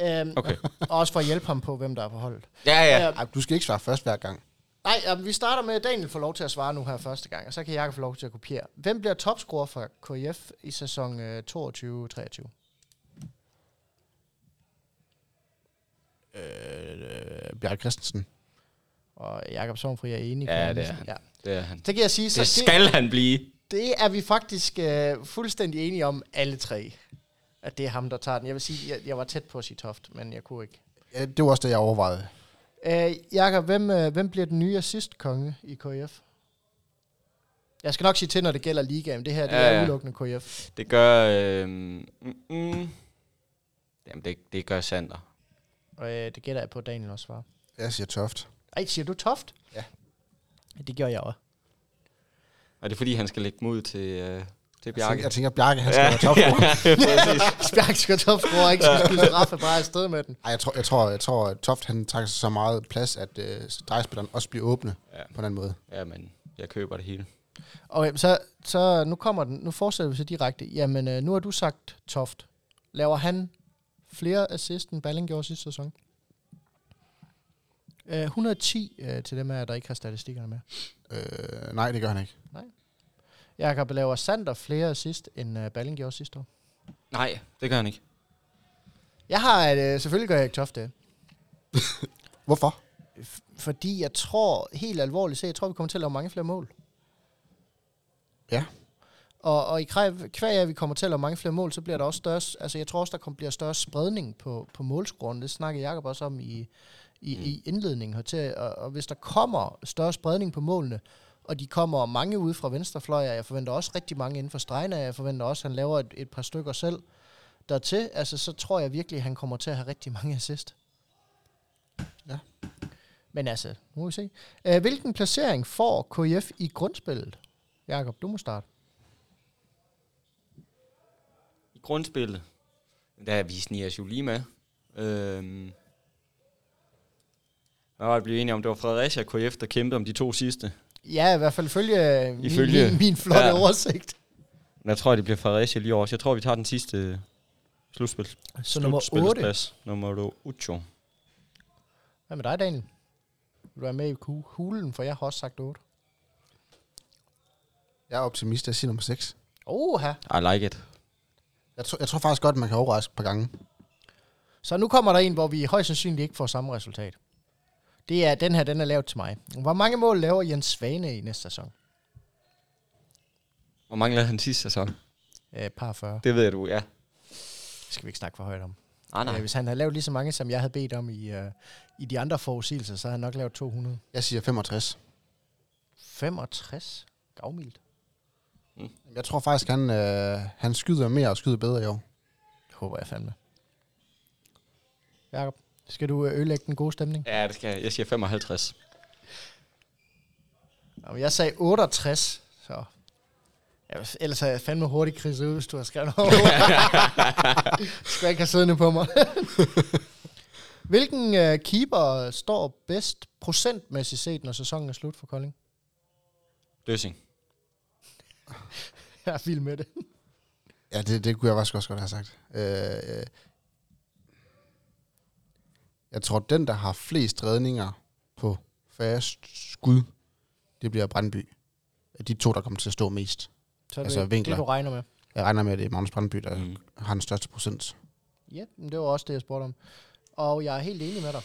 Øhm, Okay. [LAUGHS] og også for at hjælpe ham på, hvem der er på holdet. Ja, ja. Øh, Ej, du skal ikke svare først hver gang. Nej, jamen, vi starter med, at Daniel får lov til at svare nu her første gang, og så kan Jakob få lov til at kopiere. Hvem bliver topscorer for KIF i sæson øh, 22-23? Øh, Bjarke Christensen. Og Jakob Sovnfri er enig. Ja, det er han. Ja. Det er han. Så kan jeg sige, så Det skal han blive. det, det er vi faktisk øh, fuldstændig enige om, alle tre. At det er ham, der tager den. Jeg vil sige, jeg, jeg var tæt på at sige Toft, men jeg kunne ikke. Ja, det var også det, jeg overvejede. Øh, Jakob, hvem, øh, hvem bliver den nye assist-konge i KIF? Jeg skal nok sige til, når det gælder ligaen. Det her det Ja, er udelukkende KIF. Det gør... Øh, mm, mm, jamen, det, det gør Sander. Og øh, det gætter jeg på, at Daniel også svarer. Jeg siger Toft. Ej, siger du Toft? Ja. Det gjorde jeg også. Er det fordi, han skal lægge mod til, øh, til Jeg tænker, Bjarke? jeg tænker Bjarke, han skal være topscorer. [LAUGHS] Spjærk [LAUGHS] skal topscorer, ikke skal skyde straffe bare afsted med den. Ej, jeg tror, jeg tror, jeg tror at Toft han tager så meget plads, at øh, drejespilleren også bliver åbne Ja. på den måde. ja, men jeg køber det hele. Okay, så, så nu kommer den. Nu fortsætter vi så direkte. Jamen, øh, nu har du sagt Toft. Laver han flere assist, end Balling gjorde sidste sæson? Øh, 110 øh, til dem af, der ikke har statistikkerne med. Øh, nej, det gør han ikke. Jakob laver Sander flere assist, end øh, Balling gjorde sidste år. Nej, det gør han ikke. Jeg har, øh, selvfølgelig gør jeg ikke Toft det. [LAUGHS] Hvorfor? Fordi jeg tror, helt alvorligt set, jeg tror, vi kommer til at lave mange flere mål. Ja. Og, og i kvæg af, at vi kommer til at lave mange flere mål, så bliver der også større, altså jeg tror også, der kommer, bliver større spredning på, på målscoren. Det snakker Jacob også om i, i, mm. i indledningen hertil. Og, og hvis der kommer større spredning på målene, og de kommer mange ude fra venstrefløj, og jeg forventer også rigtig mange inden for stregene, jeg forventer også, at han laver et, et par stykker selv dertil, altså så tror jeg virkelig, at han kommer til at have rigtig mange assist. Ja. Men altså, nu må vi se. Uh, hvilken placering får KF i grundspillet? Jakob, du må starte. I grundspillet, der er vi os jo lige med. Øhm, hvad var det blevet enige om? Det var Fredericia og KF, der kæmpede om de to sidste. Ja, i hvert fald følge, min, Ifølge- min, min flotte ja. oversigt. Men jeg tror, det bliver Fredericia lige over. Jeg tror, vi tager den sidste slutspil. Så nummer 8. slutspilsplads. Nummer 8. Hvad med dig, Daniel? Vil du være med i ku- hulen, for jeg har også sagt 8. Jeg er optimist, jeg siger nummer 6. Oha. I like it. Jeg, tror, jeg tror faktisk godt, man kan overraske et par gange. Så nu kommer der en, hvor vi højst sandsynligt ikke får samme resultat. Det er, den her, den er lavet til mig. Hvor mange mål laver Jens Svane i næste sæson? Hvor mange lavede han sidste sæson? Øh, par 40. Det ved du, ja. Det skal vi ikke snakke for højt om. Ah, nej. Øh, hvis han havde lavet lige så mange, som jeg havde bedt om i, øh, i de andre forudsigelser, så havde han nok lavet 200. Jeg siger 65. 65? Gavmildt. Jeg tror faktisk, han, øh, han skyder mere og skyder bedre i år. Det håber jeg fandme. Jakob, skal du øh, ødelægge den gode stemning? Ja, det skal jeg. Jeg siger 55. Jamen, jeg sagde 68, så... Ja, ellers havde jeg fandme hurtigt kridset ud, hvis du har skrevet over. [LAUGHS] Skal jeg ikke have siddende på mig. [LAUGHS] Hvilken øh, keeper står bedst procentmæssigt set, når sæsonen er slut for Kolding? Døsing. Jeg er vild med det. Ja, det, det kunne jeg faktisk også godt have sagt. Øh, øh, jeg tror, den, der har flest redninger på færre skud, det bliver Brandby. De to, der kommer til at stå mest. Så er Altså, det, vinkler. det, du regner med. Jeg regner med, at det er Magnus Brandby, der Mm. har den største procent. Ja, men det var også det, jeg spurgte om. Og jeg er helt enig med dig.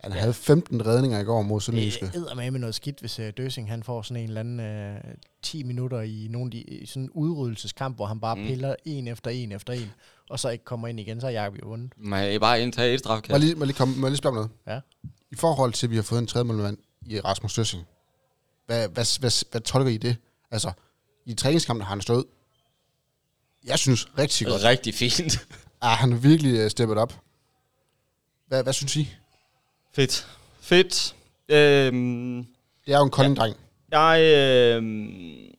Han havde 15 redninger i går mod Sønderjyske. Det er med med noget skidt, hvis uh, Døsing han får sådan en eller anden uh, 10 minutter i nogle af de, i sådan en udryddelseskamp, hvor han bare mm. piller en efter en efter en, og så ikke kommer ind igen, så er Jacob jo vundet. Må jeg bare indtage et Må jeg strafkast? lige, må jeg lige, komme, må jeg lige spørge om noget? Ja. I forhold til, at vi har fået en tredje målmand i Rasmus Døssing, hvad, hvad, hvad, hvad tolker I det? Altså, i træningskampen har han stået, jeg synes, rigtig godt. Rigtig fint. Ah, [LAUGHS] han har virkelig uh, steppet op. Hvad, hvad synes I? Fedt. Fedt. Øhm, Det er jo en kolding-dreng. jeg... Øhm,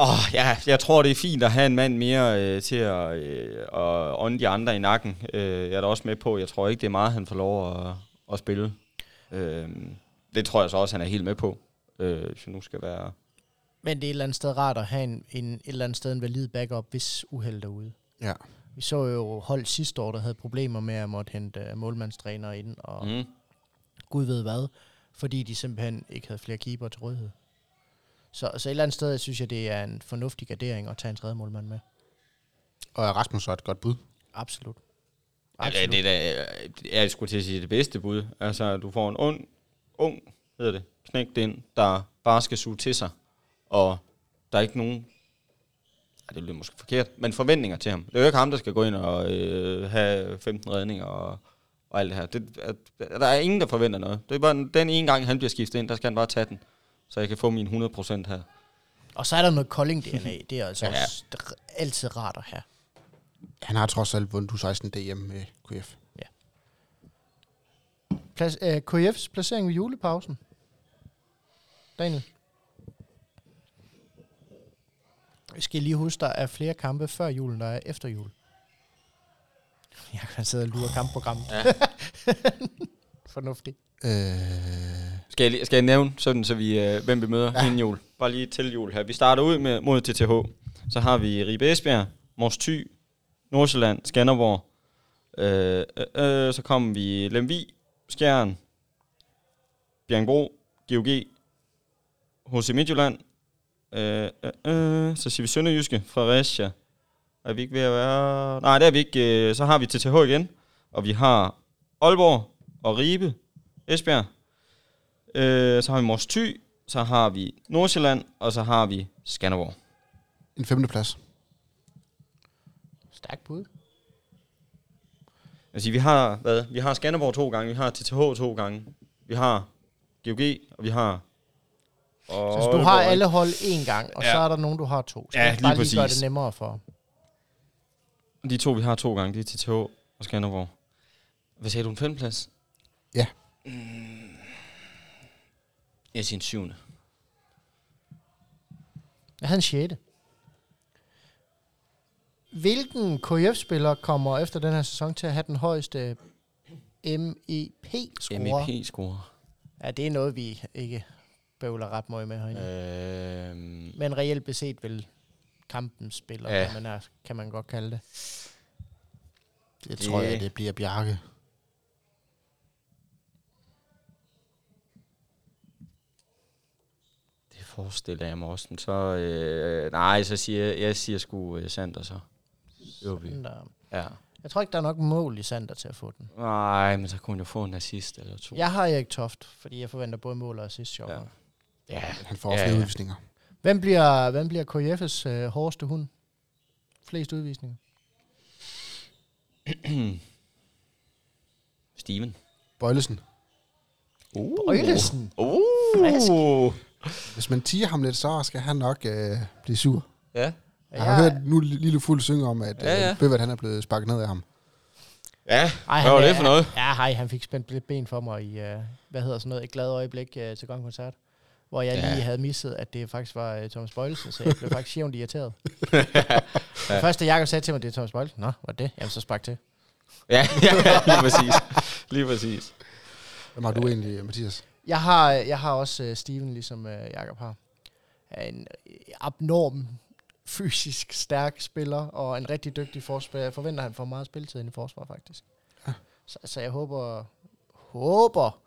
Åh, ja, jeg tror, det er fint at have en mand mere øh, til at, øh, at ånde de andre i nakken. Øh, jeg er da også med på, jeg tror ikke, det er meget, han får lov at, at spille. Øh, det tror jeg så også, han er helt med på, øh, hvis jeg nu skal være... Men det er et eller andet sted rart at have en, en, et eller andet sted en valid backup, hvis uheld derude. Ja. Vi så jo hold sidste år, der havde problemer med at måtte hente uh, målmandstræner ind, og. Mm. gud ved hvad, fordi de simpelthen ikke havde flere keeper til rådighed. Så, så et eller andet sted synes jeg, det er en fornuftig gardering at tage en tredje målmand med. Og er Rasmus så et godt bud? Absolut. Ja, det, det er da, jeg skulle til at sige det bedste bud. Altså, du får en ung, ung hedder det, knægt ind, der bare skal suge til sig, og der er ikke nogen, ja, det lyder måske forkert, men forventninger til ham. Det er jo ikke ham, der skal gå ind og øh, have 15 redninger og, og alt det her. Det, at, der er ingen, der forventer noget. Det er bare den ene gang, han bliver skiftet ind, der skal han bare tage den, så jeg kan få min 100% her. Og så er der noget Kolding DNA. [LAUGHS] Det er altså Ja. ja. også altid rart at have. Han har trods alt vundet U16 DM med KF. Plads, øh, KF's placering ved julepausen. Daniel. Jeg skal lige huske, der er flere kampe før julen, der er efter jul. Jeg kan sidde og lure kampprogrammet. Ja. [LAUGHS] Fornuftigt. Øh, Skal jeg, lige- skal jeg nævne, sådan, så vi, øh, hvem vi møder ja. inden jul? Bare lige til jul her. Vi starter ud med mod TTH. Så har vi Ribe Esbjerg, Mors Thy, Nordsjælland, Skanderborg. Øh, øh, øh, så kommer vi Lemvi, Skjern, Bjergbro, GOG, HC Midtjylland. Øh, øh, øh, så siger vi Sønderjyske, Fredericia. Er vi ikke ved at være... Nej, det er vi ikke. Øh, Så har vi TTH igen. Og vi har Aalborg og Ribe, Esbjerg. Øh, så har vi Mors Thy, så har vi Nordsjælland, og så har vi Skanderborg. en femteplads. Stærk bud. Altså, vi har, hvad? Vi har Skanderborg to gange, vi har TTH to gange, vi har GOG, og vi har... Og Så altså, du har alle hold én gang, og Ja. så er der nogen, du har to. Så Ja, lige bare lige gøre præcis. det nemmere for. De to, vi har to gange, det er TTH og Skanderborg. Hvad sagde du, en femteplads? Ja. Mm. Jeg siger en syvende. Jeg havde en sjette. Hvilken KF-spiller kommer efter den her sæson til at have den højeste MEP-score? MEP-score. Ja, det er noget, vi ikke bøvler ret meget med herinde. Øh, Men reelt beset vil kampens spiller, Ja. ja. man er, kan man godt kalde det. Det tror Det- jeg, det bliver Bjarke. Forestiller jeg mig også. Men så, øh, nej, så siger jeg, jeg siger sgu øh, Sander så. Øverby. Den der. Ja. Jeg tror ikke, der er nok mål i Sander til at få den. Nej, men så kunne jo få en assist eller to. Jeg har Erik Toft, fordi jeg forventer både mål og assist sjovt. Ja. Ja. Ja. Han får Ja, flere ja. udvisninger. Hvem bliver, hvem bliver KF's øh, hårdeste hund? Flest udvisninger? [CLEARS THROAT] Steven. Bøjlesen. Uh. Bøjlesen. Uh. Frisk. Hvis man tiger ham lidt, så skal han nok øh, blive sur. Ja. Jeg har hørt nu Lille Fuld synge om, at Ja, ja. øh, Bøvert, han er blevet sparket ned af ham. Ja, Ej, hvad var det for noget? Ja, hej, han fik spændt lidt ben for mig i, uh, hvad hedder sådan noget, et glad øjeblik uh, til Grøn Koncert. Hvor jeg Ja. lige havde misset, at det faktisk var uh, Thomas Bøjlesen, så jeg blev faktisk jævnt irriteret. [LAUGHS] Det første, Jacob sagde til mig, det er Thomas Bøjlesen. Nå, var det? Jamen, så spark til. Ja, [LAUGHS] ja, lige præcis. Lige præcis. Hvem har du egentlig, Mathias? Jeg har, jeg har også uh, Steven, ligesom uh, Jacob har. Er en uh, abnorm fysisk stærk spiller, og en rigtig dygtig forspiller. Jeg forventer, at han får meget spilletid i forsvar, faktisk. Så, så jeg håber, håber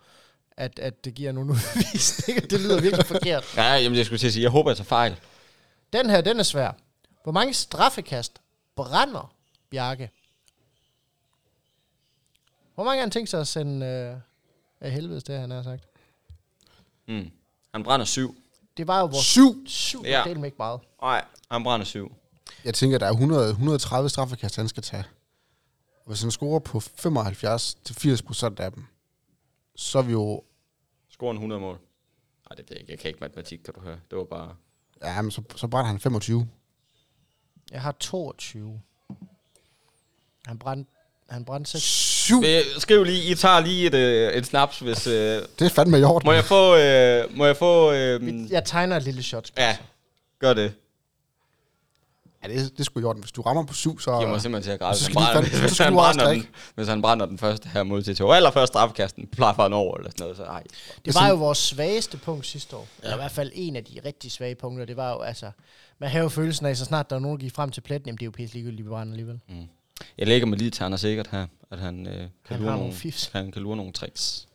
at, at det giver nogle [LAUGHS] udvisninger. det lyder virkelig forkert. Ja, jamen, jeg skulle til at sige, jeg håber, jeg tager fejl. Den her, den er svær. Hvor mange straffekast brænder Bjarke? Hvor mange har han tænkt sig at sende øh, af helvedes det, han har sagt? Mm. Han brænder syv. Det var jo vores Syv! syv, Ja. del ikke meget. Nej, han brænder syv. Jeg tænker, der er 100, 130 straffekast, han skal tage. Hvis han scorer på 75-80 procent af dem, så er vi jo... Scorer en 100 mål. Nej, det ved jeg ikke. Jeg kan ikke matematik, kan du høre. Det var bare... Ja, men så, så brænder han 25. Jeg har 22. Han brændte han brændte seks. Syv! Skriv lige, I tager lige et, øh, et snaps, hvis... Øh, Det er fandme i orden. må jeg få... Øh, må jeg få... Øh, Jeg tegner et lille shot. ja, gør det. Ja, det, er- det er sgu i orden. Hvis du rammer på syv, så... Jeg må simpelthen til at græde, Så hvis han skal de brænder, fandme- hvis han brænder den, hvis han brænder den første her mod til to. Eller først straffekasten, plejer for en over eller sådan noget. Så, ej. Det var jo vores svageste punkt sidste år. Ja. Eller i hvert fald en af de rigtig svage punkter. Det var jo altså... Man havde jo følelsen af, så snart der var nogen, der gik frem til pletten, jamen det er jo pisse ligegyldigt, vi brænder alligevel. Jeg lægger mig lige til Anders Sikkert her, at han, øh, kan, Han lure har nogle, fifs. han kan lure nogle tricks.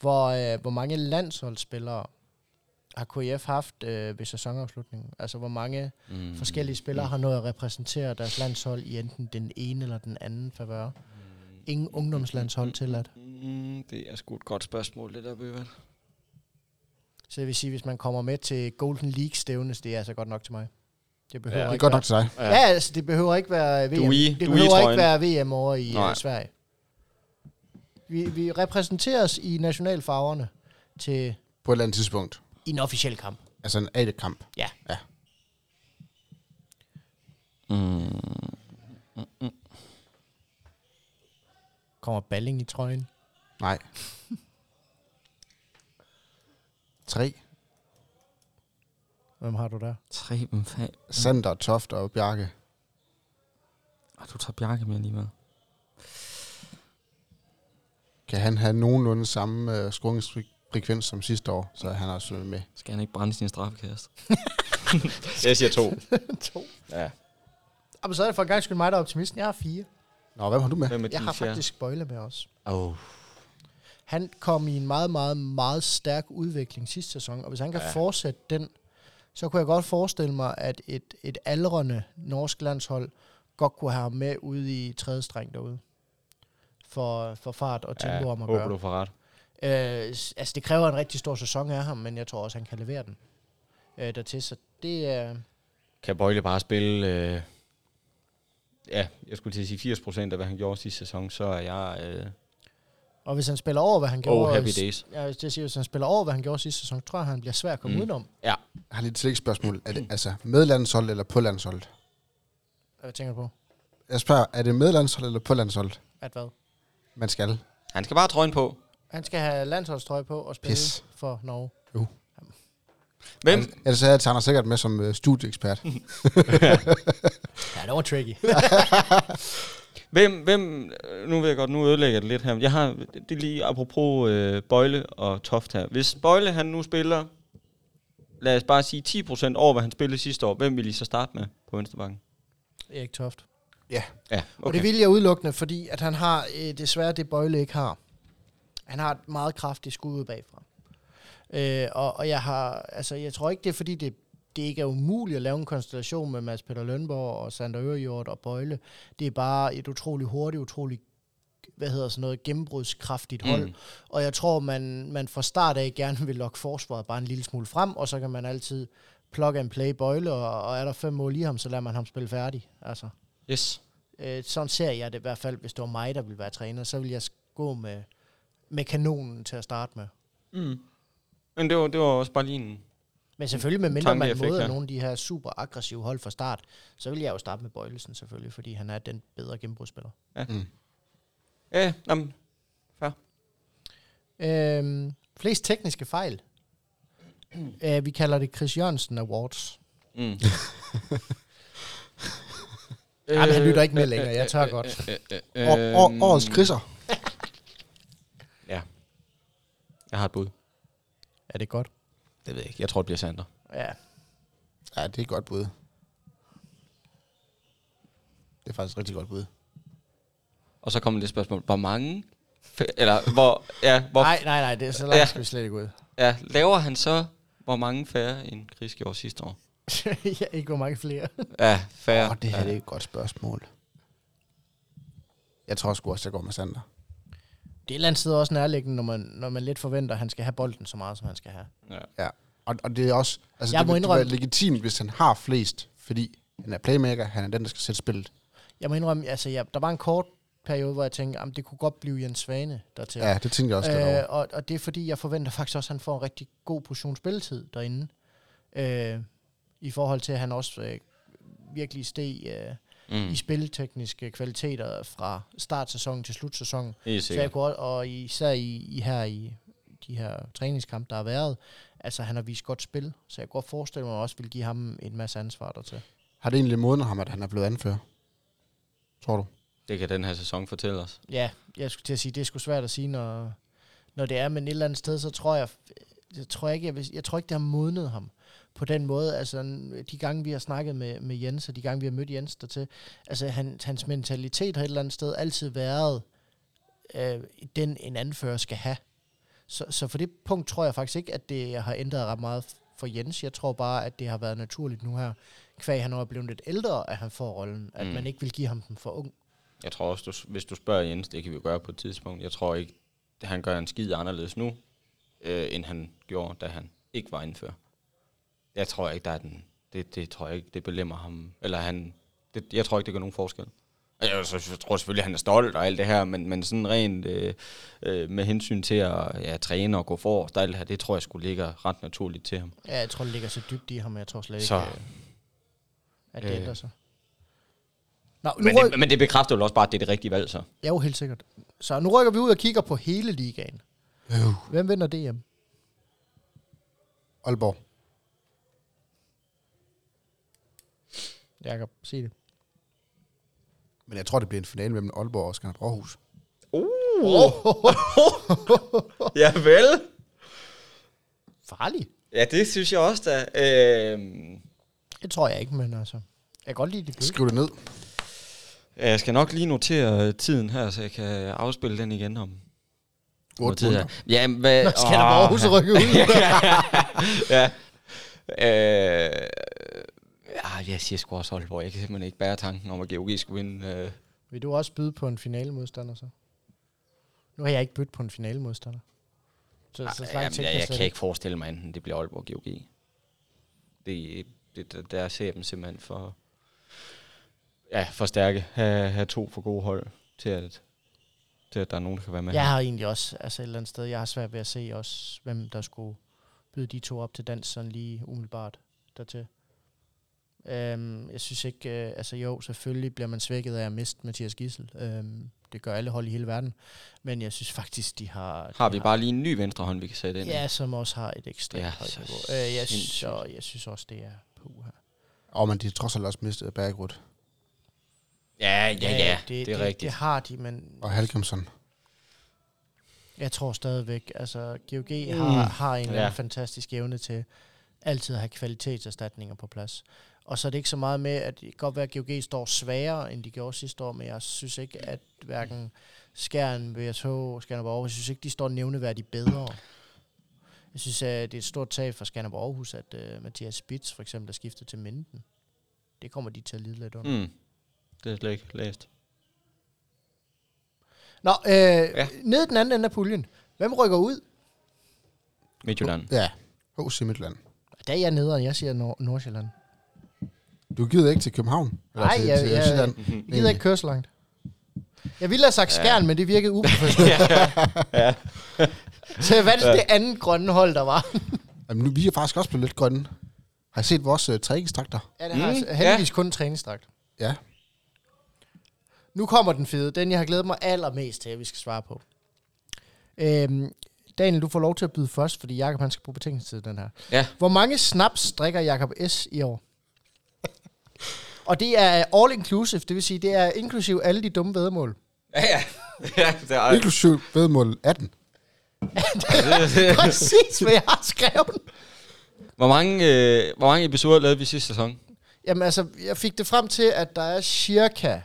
Hvor, øh, hvor mange landsholdsspillere har KIF haft øh, ved sæsonafslutningen? Altså hvor mange Mm. mm. forskellige spillere har nået at repræsentere deres landshold i enten den ene eller den anden favør? Ingen ungdomslandshold tilladt. Mm, det er sgu et godt spørgsmål, det der, Bøvald. Så det vil sige, hvis man kommer med til Golden League stævnes, det er altså godt nok til mig. Det behøver Ja. Det er ikke godt være- nok til dig. Ja, altså det behøver ikke være VM. Du i- det du er i behøver trøjen. ikke være VM over i Nej. uh, Sverige. Vi, vi repræsenterer os i nationalfarverne til På et eller andet tidspunkt. i en officiel kamp. Altså en A-kamp. Ja. Ja. Mm. Kommer Balling i trøjen? Nej. [LAUGHS] Tre. Hvem har du der? Tre, hvem fanden? Sander, Toft og Bjarke. Ah, du tager Bjarke med alligevel. Kan han have nogenlunde samme øh, skruingsfrekvens som sidste år, så er han også med. Skal han ikke brænde sin straffekast? [LAUGHS] jeg siger to. [LAUGHS] to. Ja. Jamen, så er det for en gang skyld mig, der er optimisten. Jeg har fire. Nå, hvem har du med? Hvem er Jeg har fjerde? faktisk spoiler med os. Oh. Han kom i en meget, meget, meget stærk udvikling sidste sæson, og hvis han kan ja. fortsætte den, så kunne jeg godt forestille mig, at et, et aldrende norsk landshold godt kunne have ham med ude i tredje streng derude. For, for fart og tempo Ja, om at håber gøre. du får ret. Øh, altså, det kræver en rigtig stor sæson af ham, men jeg tror også, han kan levere den øh, dertil. Så det er... Kan Bøjle bare spille... Øh, ja, jeg skulle til at sige 80 procent af, hvad han gjorde sidste sæson, så er jeg... Øh, Og hvis han spiller over, hvad han gjorde... oh, happy s- days. Ja, hvis, jeg siger, hvis han spiller over, hvad han gjorde sidste sæson, tror jeg, han bliver svær at komme Mm. udenom. Jeg har lige et tillægsspørgsmål. Er det altså med landshold eller på landsholdet? Hvad tænker du på? Jeg spørger, er det med landshold eller på landsholdet? At hvad? Man skal. Han skal bare have trøjen på. Han skal have landsholdstrøje på og spille Pis. for Norge. Hvem? Ellers er jeg tager sikkert med som øh, studieekspert. [LAUGHS] Ja, det var tricky. [LAUGHS] Hvem, hvem, øh, nu ved jeg godt, nu ødelægger jeg det lidt her. Jeg har, det er lige apropos øh, Bøjle og Toft her. Hvis Bøjle han nu spiller, lad os bare sige 10% over, hvad han spillede sidste år, hvem vil I så starte med på venstrebakken? Erik Toft. Ja, Okay. okay. Og det vil jeg udelukkende, fordi at han har øh, desværre det Bøjle ikke har. Han har et meget kraftigt skud ud bagfra. Øh, og, og jeg har, altså jeg tror ikke, det er fordi, det, det ikke er umuligt at lave en konstellation med Mads Peter Lønborg og Sander Ørjord og Bøjle. Det er bare et utroligt hurtigt, utroligt hvad hedder sådan noget, gennembrudskraftigt hold. Mm. Og jeg tror, man, man fra start af gerne vil lokke forsvaret bare en lille smule frem, og så kan man altid plug and play Bøjle, og, og er der fem mål i ham, så lader man ham spille færdig. Altså. Yes. Øh, sådan ser jeg det i hvert fald, hvis det var mig, der ville være træner, så ville jeg gå med, med kanonen til at starte med. Mm. Men det var, det var også bare lige en... Men selvfølgelig, med mindre man møder her. nogle af de her super aggressive hold fra start, så vil jeg jo starte med Bøjlesen selvfølgelig, fordi han er den bedre gennembrudsspiller. Mm. Ja, jamen, Øhm, flest tekniske fejl. øh, vi kalder det Chris Jørgensen Awards. mm. [LAUGHS] Jamen, han lytter ikke med længere, jeg tør godt. År, år, årets kriser. Ja. Jeg har et bud. Er det godt? Det ved jeg ikke. Jeg tror, det bliver Sander. Ja. Ja, det er et godt bud. Det er faktisk et rigtig godt bud. Og så kommer det spørgsmål. Hvor mange... Eller hvor... Ja, hvor Nej, nej, nej, det er så langt Ja. skal vi slet ikke ud. ja, laver han så... Hvor mange færre end Chris gjorde sidste år? [LAUGHS] ja, ikke hvor mange flere. Ja, færre. Åh, det her ja. det er et godt spørgsmål. Jeg tror sgu også, jeg går med Sander. Det er et eller andet sted også nærliggende, når man, når man lidt forventer, at han skal have bolden så meget, som han skal have. Ja. Ja. Og, og det er også... Altså, Jeg det, må vil- det indrømme- legitimt, hvis han har flest, fordi han er playmaker, han er den, der skal sætte spillet. Jeg må indrømme, altså ja, der var en kort periode, hvor jeg tænkte, at det kunne godt blive Jens Svane dertil. Ja, det tænkte jeg også øh, og, og det er fordi, jeg forventer faktisk også, at han får en rigtig god portion spilletid derinde. Øh, I forhold til, at han også øh, virkelig steg øh, Mm. i spiltekniske kvaliteter fra startsæsonen til slutsæsonen. Helt Så jeg kunne, og især i, i her i de her træningskampe, der har været, altså han har vist godt spil, så jeg kunne godt forestille mig, at jeg også vil give ham en masse ansvar dertil. Har det egentlig modnet ham, at han er blevet anfører? Tror du? Det kan den her sæson fortælle os. Ja, jeg skulle til at sige, det er sgu svært at sige, når, når det er, men et eller andet sted, så tror jeg, jeg tror ikke, jeg, vil, jeg tror ikke, det har modnet ham på den måde. Altså, de gange, vi har snakket med, med Jens, og de gange, vi har mødt Jens dertil, altså, han, hans mentalitet har et eller andet sted altid været øh, den, en anfører skal have. Så, så for det punkt tror jeg faktisk ikke, at det har ændret ret meget for Jens. Jeg tror bare, at det har været naturligt nu her, kvæg han er blevet lidt ældre, at han får rollen, at Mm. man ikke vil give ham den for ung. Jeg tror også, du, hvis du spørger Jens, det kan vi jo gøre på et tidspunkt. Jeg tror ikke, at han gør en skid anderledes nu, øh, end han gjorde, da han ikke var indfører. Jeg tror ikke, der er den... Det, det tror jeg ikke, det belemmer ham. Eller han... Det, jeg tror ikke, det gør nogen forskel. Jeg, så, jeg tror selvfølgelig, han er stolt og alt det her, men, men sådan rent øh, øh, med hensyn til at ja, træne og gå forrest og alt det her, det tror jeg skulle ligger ret naturligt til ham. Ja, jeg tror, det ligger så dybt i ham, jeg tror slet ikke, Så. øh, at det Øh. ændrer sig. Nå, nu Men ryk- det, men det bekræfter jo også bare, at det er det rigtige valg, så. Ja, jo, helt sikkert. Så nu rykker vi ud og kigger på hele ligaen. Øh, Hvem vinder DM? Aalborg. Jakob, sig det. Men jeg tror, det bliver en finale mellem Aalborg og Skanderborg Aarhus. Uh. ja, vel. Farlig. Ja, det synes jeg også, da. Øhm, Det tror jeg ikke, men altså... Jeg kan godt lide det. Skriv det ned. jeg skal nok lige notere tiden her, så jeg kan afspille den igen om 8 tid her. Ja, hvad... Nå, skal der bare rykke ud? [LAUGHS] [LAUGHS] ja. Øh, ja, jeg siger sgu også Aalborg. Jeg kan simpelthen ikke bære tanken om, at GOG skulle vinde. Øh. Vil du også byde på en finalemodstander så? Nu har jeg ikke byttet på en finalemodstander. Så, så, så langt Jamen, jeg, jeg kan ikke forestille mig, enten det bliver Aalborg GOG. Det, det, der- der ser jeg dem simpelthen for, ja, for stærke. Have, have to for gode hold til at, til at der er nogen, der kan være med. Jeg har egentlig også, altså et eller andet sted, jeg har svært ved at se også, hvem der skulle byde de to op til dans sådan lige umiddelbart dertil. Um, jeg synes ikke, uh, altså jo, selvfølgelig bliver man svækket af at miste Mathias Gissel. Um, det gør alle hold i hele verden. Men jeg synes faktisk, de har... Har de vi bare lige en ny venstre hånd, vi kan sætte ind? Ja, som også har et ekstremt Ja, højt så niveau. Uh, jeg, sindssygt. så, jeg synes også, det er på her. Og men de har trods alt også mistet Bergrud Ja, ja, ja, det, det er det, rigtigt. Det har de, men og Halkemsson. Jeg tror stadigvæk, altså GOG mm. har, har en Ja. ja. fantastisk evne til altid at have kvalitetserstatninger på plads. Og så er det ikke så meget med, at det kan godt være, at GOG står sværere, end de gjorde sidste år, men jeg synes ikke, at hverken Skjern, VSH, Skanderborg Aarhus, jeg synes ikke, de står nævneværdigt bedre. Jeg synes, at det er et stort tab for Skanderborg Aarhus, at uh, Mathias Spitz for eksempel er skiftet til Minden. Det kommer de til at lide lidt under. Mm. Det er slet ikke læst. Nå, øh, ja. ned den anden ende af puljen. Hvem rykker ud? Midtjylland. Ja, H.C. Midtland. Der er jeg nede, og jeg siger Nord- Nordsjælland. Du gider ikke til København? Nej, til, jeg- til jeg- Sjælland? Jeg gider ikke køre så langt. Jeg ville have sagt skærn, ja. men det virkede uprofessionelt. [LAUGHS] ja. Så jeg valgte ja. det andet grønne hold, der var. Jamen, nu, vi er faktisk også blevet lidt grønne. Har I set vores uh, træningstrakter? Ja, det har Mm, mm, heldigvis ja. kun en træningsdragt. Ja. Nu kommer den fede. Den, jeg har glædet mig allermest til, at vi skal svare på. Øhm, Daniel, du får lov til at byde først, fordi Jakob han skal bruge betingelsestid den her. Ja. Hvor mange snaps drikker Jakob S. i år? Og det er all inclusive, det vil sige, det er inklusiv alle de dumme vedmål. Ja, ja. ja det er, Inklusiv vedmål 18. [LAUGHS] Præcis, hvad jeg har skrevet. hvor, mange, øh, hvor mange episoder lavede vi sidste sæson? Jamen altså, jeg fik det frem til, at der er cirka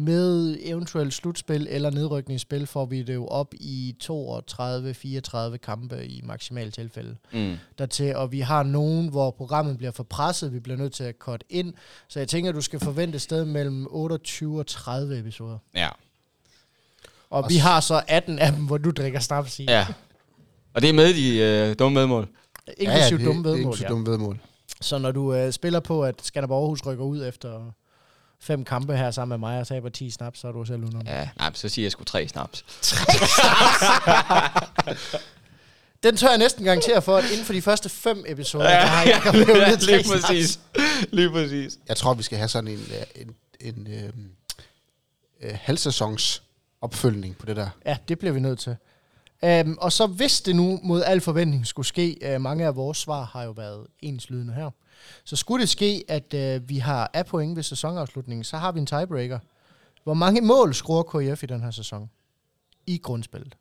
med eventuelt slutspil eller nedrykningsspil, får vi det jo op i 32-34 kampe i maksimal tilfælde Mm. dertil. Og vi har nogen, hvor programmet bliver for presset, vi bliver nødt til at cut ind. Så jeg tænker, at du skal forvente et sted mellem 28 og 30 episoder. Ja. Og Og vi s- har så 18 af dem, hvor du drikker snaps i. ja. Og det er med de øh, dumme medmål. Inklusiv det- dumme vedmål, Inklusiv ja. dumme vedmål. Så når du øh, spiller på, at Skanderborg Aarhus rykker ud efter fem kampe her sammen med mig og taber 10 snaps, så er du selv under. Ja, nej, så siger jeg sgu tre snaps. [LAUGHS] Den tør jeg næsten garantere for, at inden for de første fem episoder, ja, der har jeg ja, lidt lige tre snaps. præcis. Lige præcis. Jeg tror, vi skal have sådan en, øh, en, en øh, øh, halvsæsons opfølgning på det der. Ja, det bliver vi nødt til. Um, og så hvis det nu mod al forventning skulle ske, uh, mange af vores svar har jo været enslydende her, så skulle det ske, at uh, vi har af point ved sæsonafslutningen, så har vi en tiebreaker. Hvor mange mål skruer KF i den her sæson? I grundspillet.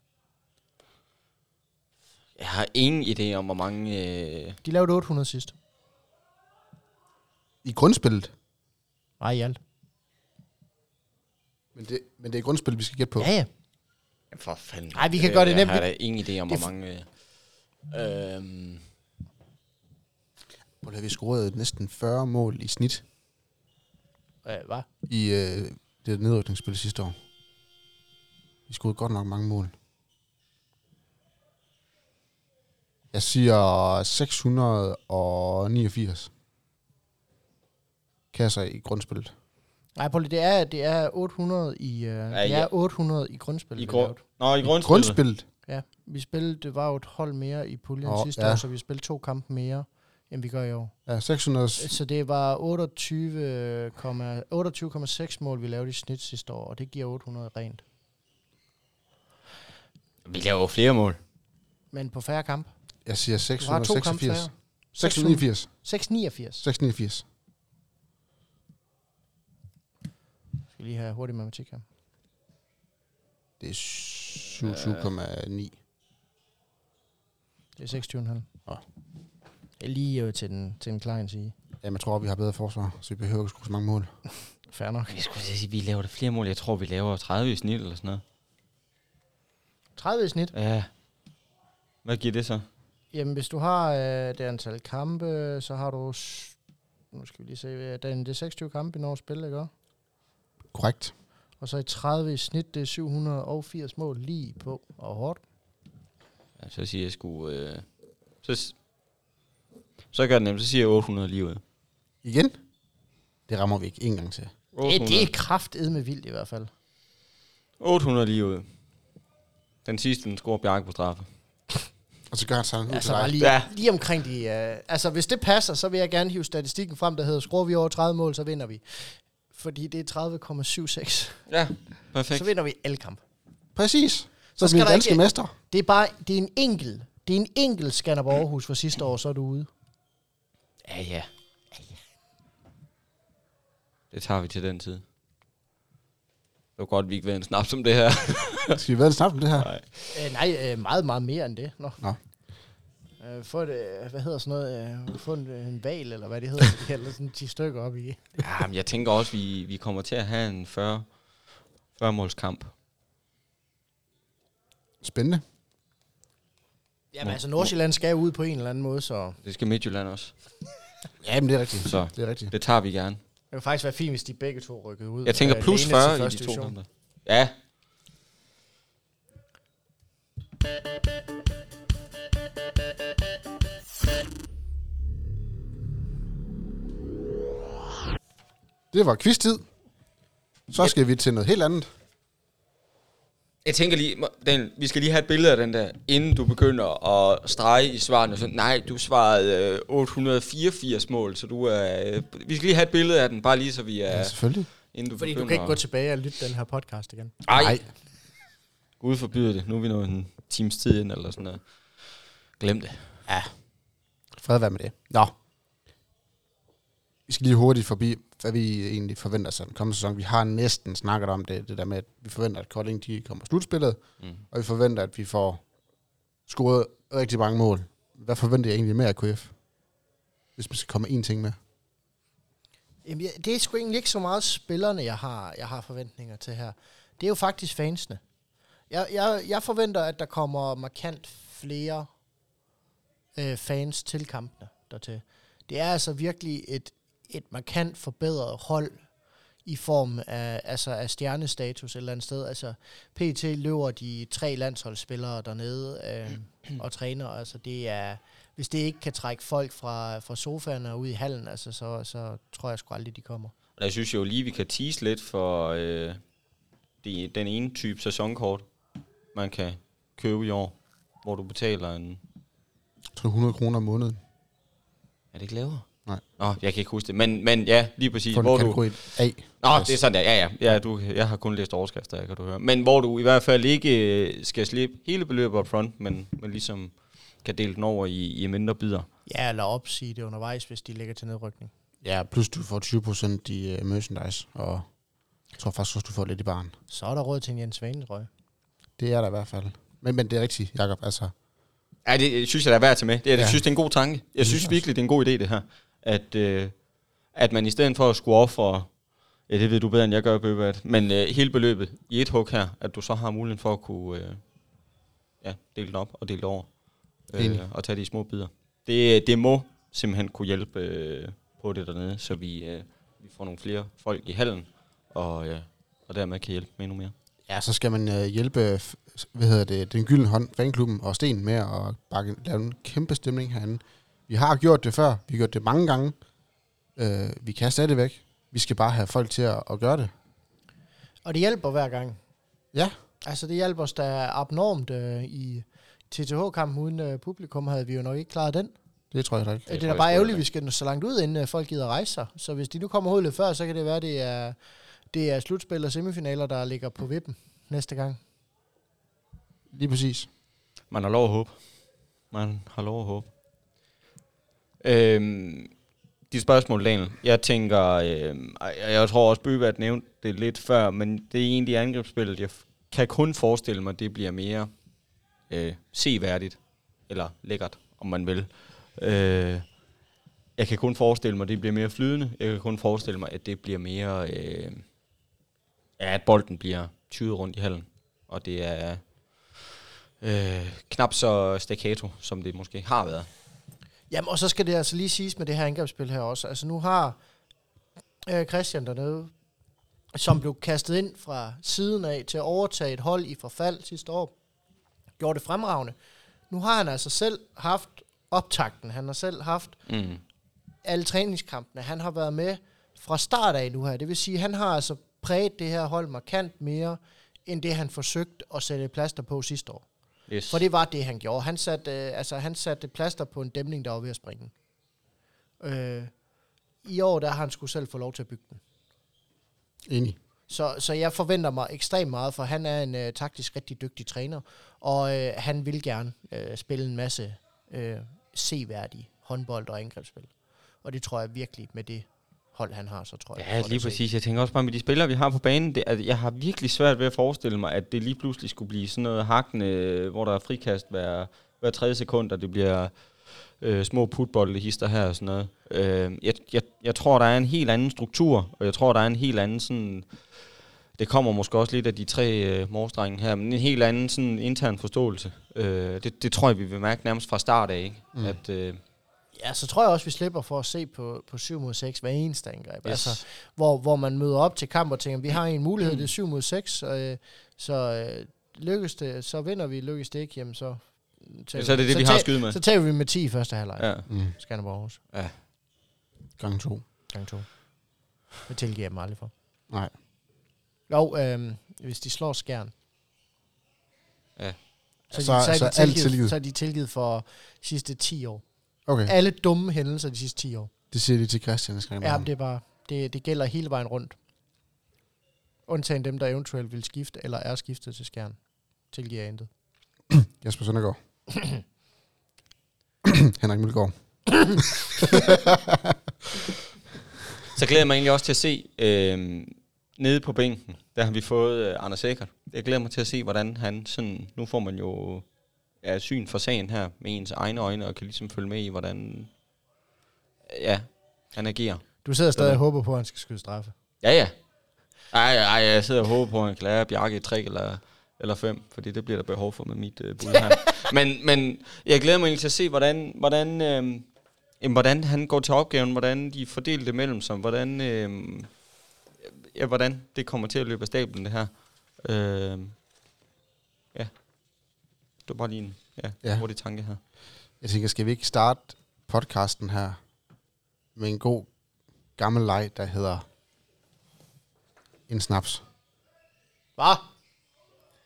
Jeg har ingen idé om, hvor mange... Øh, De lavede 800 sidst. I grundspillet. Nej, i alt. Men det, men det er grundspillet, vi skal gætte på. Ja, ja. for fanden. Ej, vi kan gøre det nemt. Jeg har da ingen idé om, hvor mange... Øh, øhm, Hvor har vi scoret næsten 40 mål i snit Uh, hvad? i øh, det nedrykningsspil sidste år. Vi scorede godt nok mange mål. Jeg siger 689 kasser i grundspillet. Nej, Polly, det er, det er 800 i, uh, ja, det ja. er 800 i grundspillet. I lavede. Nå, i grundspillet. Grundspillet? Ja, vi spillede, det var jo et hold mere i puljen Åh, sidste ja. år, så vi spillede to kampe mere end vi gør i år. Ja, 600... Så det var 28, 28,6 mål, vi lavede i snit sidste år, og det giver 800 rent. Vi laver jo flere mål. Men på færre kamp. Jeg siger Du har to kampe 686. færre. 689. 689. 689. Skal lige have hurtig matematik her. Det er 27,9. Det er 26,5. Nå. Det lige øh, til den, til den klein sige. Jamen, jeg tror, vi har bedre forsvar, så vi behøver ikke skrue så mange mål. [LAUGHS] Fair nok. Jeg skulle sige, vi laver da flere mål. Jeg tror, vi laver 30 i snit eller sådan noget. 30 i snit. Ja. Hvad giver det så? Jamen, hvis du har øh, det antal kampe, så har du... Nu skal vi lige se. Den, det er 26 kampe, vi når at spille, ikke? Korrekt. Og så i 30 i snit, det er 780 mål lige på og hårdt. Ja, så siger jeg sgu... Øh, så, så gør det nemt. Så siger jeg 800 lige ud. Igen? Det rammer vi ikke en gang til. Det, 800, det er kraftet med vildt i hvert fald. 800 lige ud. Den sidste, den scorer Bjarke på straffe. [LAUGHS] Og så gør han sådan ud Altså til bare dig. lige, Ja. ja. lige omkring de... Uh, altså hvis det passer, så vil jeg gerne hive statistikken frem, der hedder, skruer vi over 30 mål, så vinder vi. Fordi det er 30,76. Ja, perfekt. Så vinder vi alle kamp. Præcis. Så, Så skal bliver vi der danske ikke- mester. Det er bare, det er en enkelt, det er en enkelt Skanderborg Aarhus for sidste år, så er du ude. Ja, ja. Det tager vi til den tid. Det var godt, vi ikke ved en snap som det her. [LAUGHS] Skal vi være en snap om det her? Nej. Øh, nej, øh, meget, meget mere end det. Nå. Nå. Øh, få et, øh, hvad hedder sådan noget, øh, få en, en val, eller hvad det hedder, eller sådan 10 stykker op i. [LAUGHS] Ja, men jeg tænker også, vi, vi kommer til at have en 40, 40 måls kamp. Spændende. Jamen altså, Nordsjælland skal ud på en eller anden måde, så Det skal Midtjylland også. Ja, men det er rigtigt. Så Det er rigtigt. det tager vi gerne. det vil faktisk være fint, hvis de begge to rykkede ud. Jeg tænker Øh, plus Lene til 40 i første de to division. kampe. Ja, Det var quiz-tid. Så skal vi til noget helt andet. Jeg tænker lige, Daniel, vi skal lige have et billede af den der, inden du begynder at strege i svarene. Så, nej, du svarede øh, 884 mål, så du er... Øh, vi skal lige have et billede af den, bare lige så vi er... Ja, selvfølgelig. inden du Fordi du begynder kan ikke gå tilbage og lytte den her podcast igen. Ej, Gud forbyder det. Nu er vi nået en times tid ind, eller sådan noget. Glem det. Ja. Fred være med det. Nå. Vi skal lige hurtigt forbi, hvad vi egentlig forventer sig den kommende sæson. Vi har næsten snakket om det, det der med, at vi forventer, at Kolding de kommer i slutspillet, Mm. og vi forventer, at vi får scoret rigtig mange mål. Hvad forventer jeg egentlig med af KF? Hvis man skal komme en ting med. Jamen, det er sgu egentlig ikke så meget spillerne, jeg har, jeg har forventninger til her. Det er jo faktisk fansene. Jeg, jeg, jeg forventer, at der kommer markant flere øh, fans til kampene dertil. Det er altså virkelig et, et markant forbedret hold i form af, altså af stjernestatus et eller andet sted. Altså, PT løber de tre landsholdsspillere dernede øh, [CLEARS THROAT] og træner. Altså, det er, hvis det ikke kan trække folk fra, fra sofaen og ud i hallen, altså, så, så tror jeg sgu aldrig, de kommer. Og jeg synes jo lige, vi kan tease lidt for øh, de, den ene type sæsonkort, man kan købe i år, hvor du betaler en... Jeg tror 100 kroner om måneden. Er det ikke lavere? Nej. Nå, jeg kan ikke huske det. Men, men ja, lige præcis. For hvor du, A. Nå, det er sådan der. Ja, ja. ja du, jeg har kun læst overskrifter, kan du høre. Men hvor du i hvert fald ikke øh, skal slippe hele beløbet up front, men, men ligesom kan dele den over i, i mindre bidder. Ja, eller opsige det undervejs, hvis de ligger til nedrykning. Ja, plus du får 20% i uh, merchandise, og jeg tror faktisk også, du får lidt i baren. Så er der råd til en Jens Vanetrøje. Det er der i hvert fald. Men, men det er rigtigt, Jacob. Altså, Ja, det jeg synes jeg, der er værd tage med. Det, jeg Ja. synes, det er en god tanke. Jeg synes jeg virkelig, det er en god idé, det her. At, øh, at man i stedet for at skulle ofre, ja, det ved du bedre, end jeg gør, Bøbert, men øh, hele beløbet i et hug her, at du så har muligheden for at kunne øh, ja, dele det op og dele det over. Øh, og tage de små bidder. Det, det må simpelthen kunne hjælpe øh, på det dernede, så vi, øh, vi får nogle flere folk i hallen, og, øh, og dermed kan hjælpe med endnu mere. ja, så skal man uh, hjælpe hvad hedder det, den gyldne hånd, fanklubben og Sten med at bakke, lave en kæmpe stemning herinde. Vi har gjort det før. Vi har gjort det mange gange. Uh, vi kan stadigvæk. Vi skal bare have folk til at, at gøre det. Og det hjælper hver gang. Ja. Altså, det hjælper os da abnormt øh, i TTH-kampen uden øh, publikum, havde vi jo nok ikke klaret den. Det Det tror jeg da ikke. Det, det tror er da bare ærgerligt, at vi skal nå så langt ud, inden øh, folk gider rejse sig. Så hvis de nu kommer lidt før, så kan det være, det er, det er slutspil og semifinaler, der ligger på vippen næste gang. Lige præcis. Man har lov at håbe. Man har lov at håbe. Øhm, de spørgsmål, Daniel. Jeg tænker, øh, jeg, tror også, Bøbert nævnte det lidt før, men det er egentlig angrebsspillet. Jeg kan kun forestille mig, det bliver mere øh, seværdigt, eller lækkert, om man vil. Øh, jeg kan kun forestille mig, det bliver mere flydende. Jeg kan kun forestille mig, at det bliver mere... Øh, ja, at bolden bliver tyret rundt i hallen. Og det er øh, knap så staccato, som det måske har været. Jamen, og så skal det altså lige siges med det her angrebsspil her også. Altså nu har øh, Christian dernede, som blev kastet ind fra siden af til at overtage et hold i forfald sidste år, gjorde det fremragende. Nu har han altså selv haft optakten. Han har selv haft Mm. alle træningskampene. Han har været med fra start af nu her. Det vil sige, at han har altså præget det her hold markant mere, end det han forsøgte at sætte plaster på sidste år. Yes. For det var det, han gjorde. Han satte, øh, altså, han satte plaster på en dæmning, der var ved at springe. Øh, I år, der har han skulle selv få lov til at bygge den. Enig. Så, så jeg forventer mig ekstremt meget, for han er en øh, taktisk rigtig dygtig træner, og øh, han vil gerne øh, spille en masse øh, seværdige håndbold og angrebsspil. Og det tror jeg virkelig med det hold, han har, så tror jeg. Ja, lige præcis. Jeg tænker også bare med de spillere, vi har på banen, det, at jeg har virkelig svært ved at forestille mig, at det lige pludselig skulle blive sådan noget hakkende, hvor der er frikast hver, hver tredje sekund, og det bliver øh, små putbolde hister her og sådan noget. Øh, jeg, jeg, jeg tror, der er en helt anden struktur, og jeg tror, der er en helt anden sådan... Det kommer måske også lidt af de tre øh, morsdrenge her, men en helt anden sådan intern forståelse. Øh, det, det tror jeg, vi vil mærke nærmest fra start af, ikke? Mm. At, øh, Ja, så tror jeg også, vi slipper for at se på, på 7 mod 6 hver eneste angreb. yes. Altså, hvor, hvor man møder op til kamp og tænker, vi har en mulighed, det er 7 mod 6, øh, så øh, lykkes det, så vinder vi, lykkes det ikke, jamen så... tager så er det vi- det, vi har skyde med. Så tager vi med 10 i første halvleg. Ja. Ja. Mm. Skanderborg Aarhus. Gang to. Gang 2. Det tilgiver jeg dem aldrig for. Nej. Jo, øh, hvis de slår skærn. Ja. Så, Så- de, så, er så de er alt tilgivet, så er de tilgivet for de sidste 10 år. Okay, Alle dumme hændelser de sidste 10 år. det siger de til Christian. Skal Ja, det er bare, det, det gælder hele vejen rundt. Undtagen dem, der eventuelt vil skifte, eller er skiftet til skærn. Tilgiver jeg intet. [CLEARS THROAT] Jesper Søndergaard. [CLEARS THROAT] Henrik Mølgaard. [CLEARS THROAT] Så glæder jeg mig egentlig også til at se, øh, nede på bænken, der har vi fået øh, Anders Eckert. Jeg glæder mig til at se, hvordan han sådan, nu får man jo ja, syn for sagen her med ens egne øjne, og kan ligesom følge med i, hvordan ja, han agerer. Du sidder stadig og håber på, at han skal skyde straffe. Ja, ja. Ej, ej, jeg sidder og håber på, at han kan lære Bjarke et trick eller, eller fem, fordi det bliver der behov for med mit øh, bud her. [LAUGHS] men, men jeg glæder mig egentlig til at se, hvordan, hvordan, øh, jamen, hvordan han går til opgaven, hvordan de fordeler det mellem sig, hvordan, øh, ja, hvordan det kommer til at løbe af stablen, det her. Øh, ja. Det var bare lige en ja, Ja. hurtig tanke her. Jeg tænker, skal vi ikke starte podcasten her med en god gammel leg, der hedder en snaps. Hvad?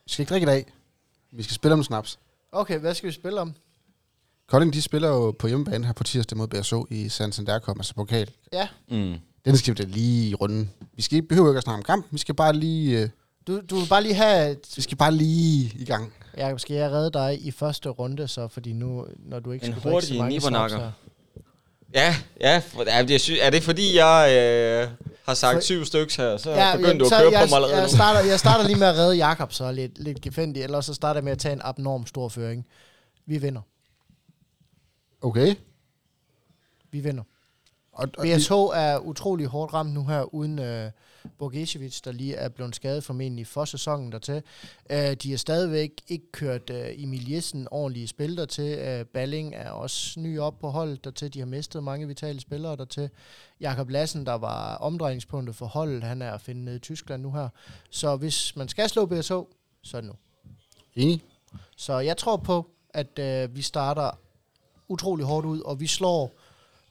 Vi skal ikke drikke i dag. Vi skal spille om en snaps. Okay, hvad skal vi spille om? Kolding, de spiller jo på hjemmebane her på tirsdag mod BSO i Santander Cup, altså pokal. Ja, Mm. Den skal vi da lige runde. Vi skal ikke behøve ikke at snakke om kamp. Vi skal bare lige, øh, du, du vil bare lige have... Et, vi skal bare lige i gang. Jacob, skal jeg redde dig i første runde, så fordi nu, når du ikke En skal drikke så mange snaps. Ja, ja, for, er, det, er det fordi, jeg øh, har sagt For- syv stykker her, så Ja, ja, begyndte du at køre jeg, på mig allerede jeg nu? starter, jeg starter lige med at redde [LAUGHS] Jakob så lidt, lidt gefændig, ellers så starter jeg med at tage en abnorm stor føring. Vi vinder. Okay. Vi vinder. Og, og BSH er utrolig hårdt ramt nu her, uden øh, Borgesevic, der lige er blevet skadet formentlig for sæsonen dertil. Øh, de har stadigvæk ikke kørt øh, Emil Jessen ordentlige spil dertil. Øh, Balling er også ny op på holdet dertil. De har mistet mange vitale spillere dertil. Jakob Lassen, der var omdrejningspunktet for holdet, han er at finde nede i Tyskland nu her. Så hvis man skal slå BSH, så er det nu. Enig? Så jeg tror på, at øh, vi starter utrolig hårdt ud, og vi slår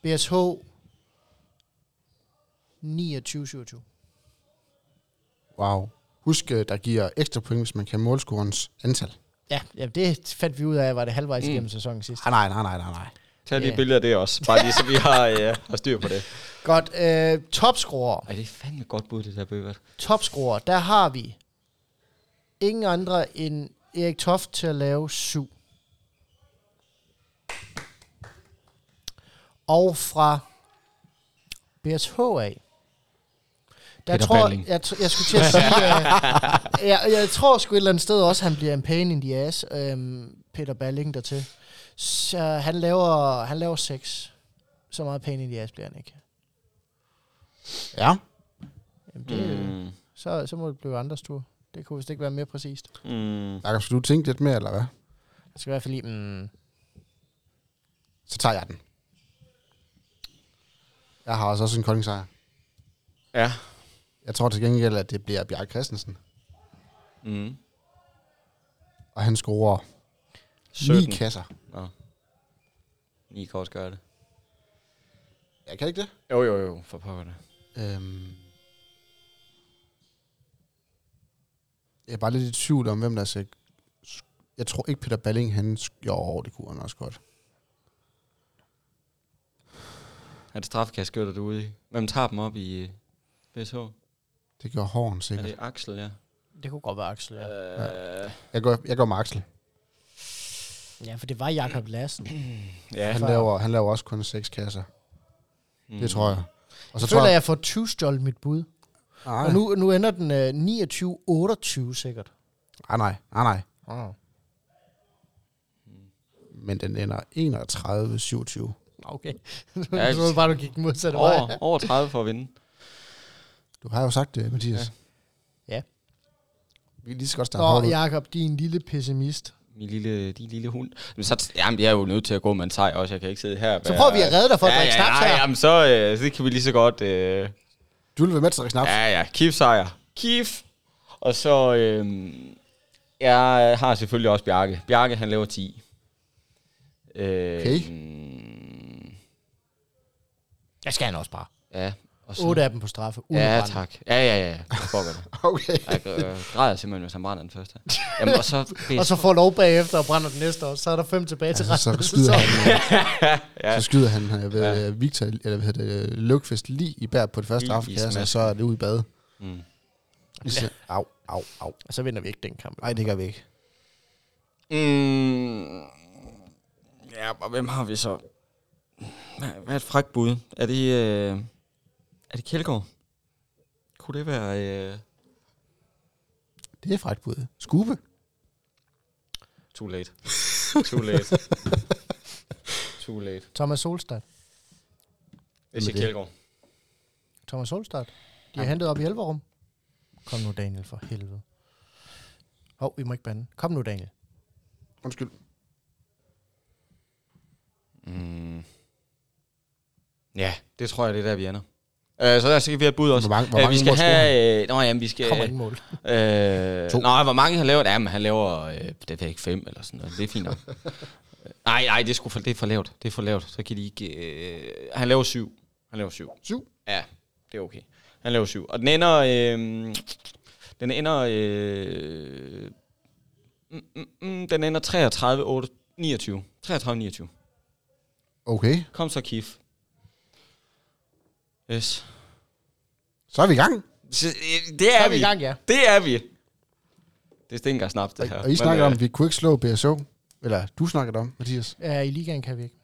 BSH 29-27. Wow. Husk, øh, der giver ekstra point, hvis man kan målscorens antal. Ja, ja, det fandt vi ud af, var det halvvejs Mm. igennem sæsonen sidst. Ah, nej, nej, nej, nej, nej. Tag lige yeah. billeder af det også. Bare lige så vi [LAUGHS] har, øh, har styr på det. Godt. Øh, topscorer. Ej, det er fandme godt bud, det der Bøgert. Topscorer. Der har vi ingen andre end Erik Toft til at lave syv. Og fra BSH af. Der Peter tror, Balling. jeg, jeg skulle til at sige, uh, jeg, jeg tror sgu et eller andet sted også, han bliver en pain in the ass, øhm, Peter Balling dertil. Så han laver, han laver seks. Så meget pain in the ass bliver han ikke. Ja. Jamen, det, mm. Så, så må det blive andres tur. Det kunne vist ikke være mere præcist. Mm. Jakob, skal du tænke lidt mere, eller hvad? Det skal i hvert fald lige... Mm, Så tager jeg den. Jeg har også, også en koldingssejr. Ja. Jeg tror til gengæld, at det bliver Bjarke Christensen. Mm. Og han scorer 17. 9 kasser. Nå. 9 kan også gøre det. Jeg kan ikke det. Jo, jo, jo, for pokker det. Øhm. Jeg er bare lidt i tvivl om, hvem der skal... Jeg tror ikke, Peter Balling, han... Jo, det kunne han også godt. Er det straffekastskytter, du ude i? Hvem tager dem op i øh, BSH? Det gør Horn Er sikkert. det Axel, ja? det kunne godt være Axel, ja. Øh, Jeg går, jeg går med Axel. Ja, for det var Jakob Lassen. [CLEARS THROAT] ja. Han laver, han laver også kun 6 kasser. Mm. Det tror jeg. Og Så så føler tror jeg, jeg... jeg får 20 stjålet mit bud. Nej, Og nu, nu ender den øh, 29-28 sikkert. nej, nej, nej, nej. Oh. Men den ender 31-27. Okay. [LAUGHS] Ja, så var det bare, du gik den modsatte vej. over, over 30 for at vinde. Du har jo sagt det, Mathias. Ja. Ja. Vi kan lige så godt starte Nå. Jakob, din lille pessimist. Min lille, din lille hund. Men så, jamen, jeg er jo nødt til at gå med en sejr også. Jeg kan ikke sidde her. Så prøver vi at redde dig for at ja, drikke ja, snaps her. Jamen, så, øh, så kan vi lige så godt... Øh, Du vil være med til at drikke snaps. ja, ja. Kif sejr. Kif. Og så... Øh, jeg har selvfølgelig også Bjarke. Bjarke, han laver 10. Øh, Okay. mm, Jeg skal han også bare. Ja. Og så, 8 af dem på straffe. uden Ja, brænde. tak. Ja, ja, ja. [LAUGHS] Jeg det. Okay. Jeg øh, græder simpelthen, hvis han brænder den første. Jamen, og så... [LAUGHS] Og så får lov bagefter og brænder den næste år. Så er der fem tilbage til Altså, resten så skyder han, [LAUGHS] Ja. så skyder han øh, ved, Ja. ja. Victor, eller hvad hedder det, Løvqvist lige i bær på det første aftenkasse, og så er det ud i bad. Mm. Ja. Au, au, au. Og så vinder vi ikke den kamp. Nej, det gør vi ikke. Mm, ja, og hvem har vi så? Hvad, hvad er et frækt bud? Er det, øh, er det Kjeldgaard? Kunne det være... Øh, Det er frækt bud. Skube. too late. Too late. [LAUGHS] Too late. Thomas Solstad. Det siger det? Kjeldgaard. Thomas Solstad. De har hentet op i Elverum. Kom nu, Daniel, for helvede. Hov, oh, vi må ikke bande. Kom nu, Daniel. Undskyld. Mm. Ja, det tror jeg, det er der, vi ender. Øh, så der skal vi have et bud også. Hvor mange- hvor Øh, mange vi skal mål have... Øh, nå, jamen, vi skal... Kommer ingen mål. Øh, To. nej, hvor mange han laver? Jamen, han laver, øh, det ved ikke, fem eller sådan noget. Det er fint nok. [LAUGHS] nej, nej, det er, sgu for, det er for lavt. Det er for lavt. Så kan de ikke... Øh, han laver syv. Han laver syv. Syv. Ja, det er okay. Han laver syv. Og den ender... Øh, den ender... Øh, mm, mm, mm, den ender 33, 8, 29. 33, 29. Okay, Kom så, Kif. Yes. så er vi i gang. Så, øh, det Så er, er vi. i gang, ja. Det er vi. Det stinker snaps, det her. Og I snakker om, øh, at vi kunne ikke slå BSO. Eller du snakkede om, Mathias. Ja, i ligaen kan vi ikke.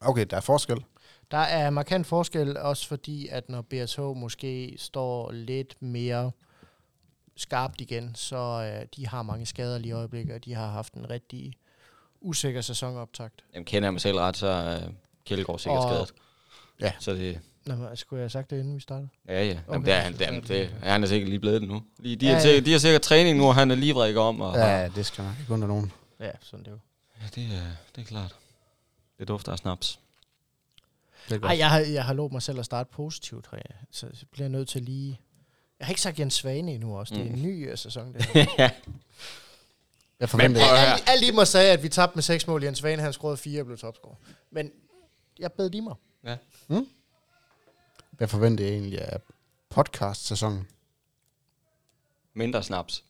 Okay, der er forskel. Der er markant forskel, også fordi, at når BSH måske står lidt mere skarpt igen, så øh, de har mange skader lige i øjeblikket, og de har haft en rigtig usikker sæsonoptakt. Jamen, kender jeg mig selv ret, så er uh, Kjeldgaard sikkert Og- skadet. Ja. Så det... Nå, men skulle jeg have sagt det, inden vi startede? Ja, ja. Jamen, Okay. det er han, det, er, det, er, han er sikkert lige blevet det nu. Lige, de, Ja, ja. Sikkert, de har sikkert træning nu, og han er lige vrikker om. Og, ja. Ja, det skal nok ikke under nogen. Ja, sådan det er jo. ja det, er, det er klart. Det dufter af snaps. Det er godt. Ej, jeg har, jeg har lovet mig selv at starte positivt, jeg. Så jeg bliver nødt til lige... Jeg har ikke sagt Jens Svane endnu også. Det er en ny øh, sæson, det [LAUGHS] her. ja. Jeg forventer ikke. Alt, alt i mig sagde, at vi tabte med seks mål. Jens Svane, han scorede fire og blev topscorer. Men jeg bed i mig. ja. Jeg forventer egentlig af podcast-sæsonen. Mindre snaps.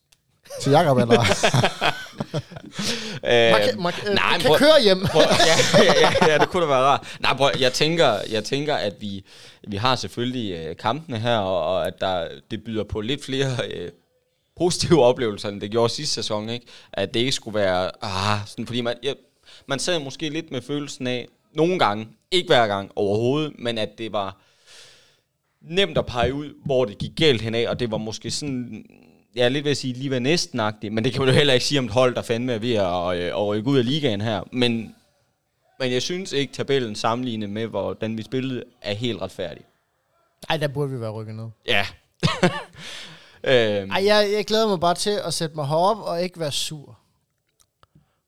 til Jakob, eller? Øh, [LAUGHS] Man kan, man, øh, nej, man kan prøv- køre hjem. Prøv, ja, ja, ja, ja, det kunne da være rart. Nej, prøv, jeg tænker, jeg tænker, at vi, vi har selvfølgelig øh, kampene her, og, og at der, det byder på lidt flere øh, positive oplevelser, end det gjorde sidste sæson, ikke? At det ikke skulle være, ah, sådan, fordi man, ja, man sad måske lidt med følelsen af, nogle gange, ikke hver gang overhovedet, men at det var nemt at pege ud, hvor det gik galt henad, og det var måske sådan, jeg er lidt ved at sige, lige ved næsten men det kan man jo heller ikke sige om et hold, der fandme er ved at, øh, at rykke ud af ligaen her. Men, men jeg synes ikke, tabellen sammenlignet med, hvordan vi spillede, er helt retfærdig. Nej, der burde vi være rykket ned. Ja. [LAUGHS] øhm, Ej, jeg, jeg glæder mig bare til at sætte mig herop og ikke være sur.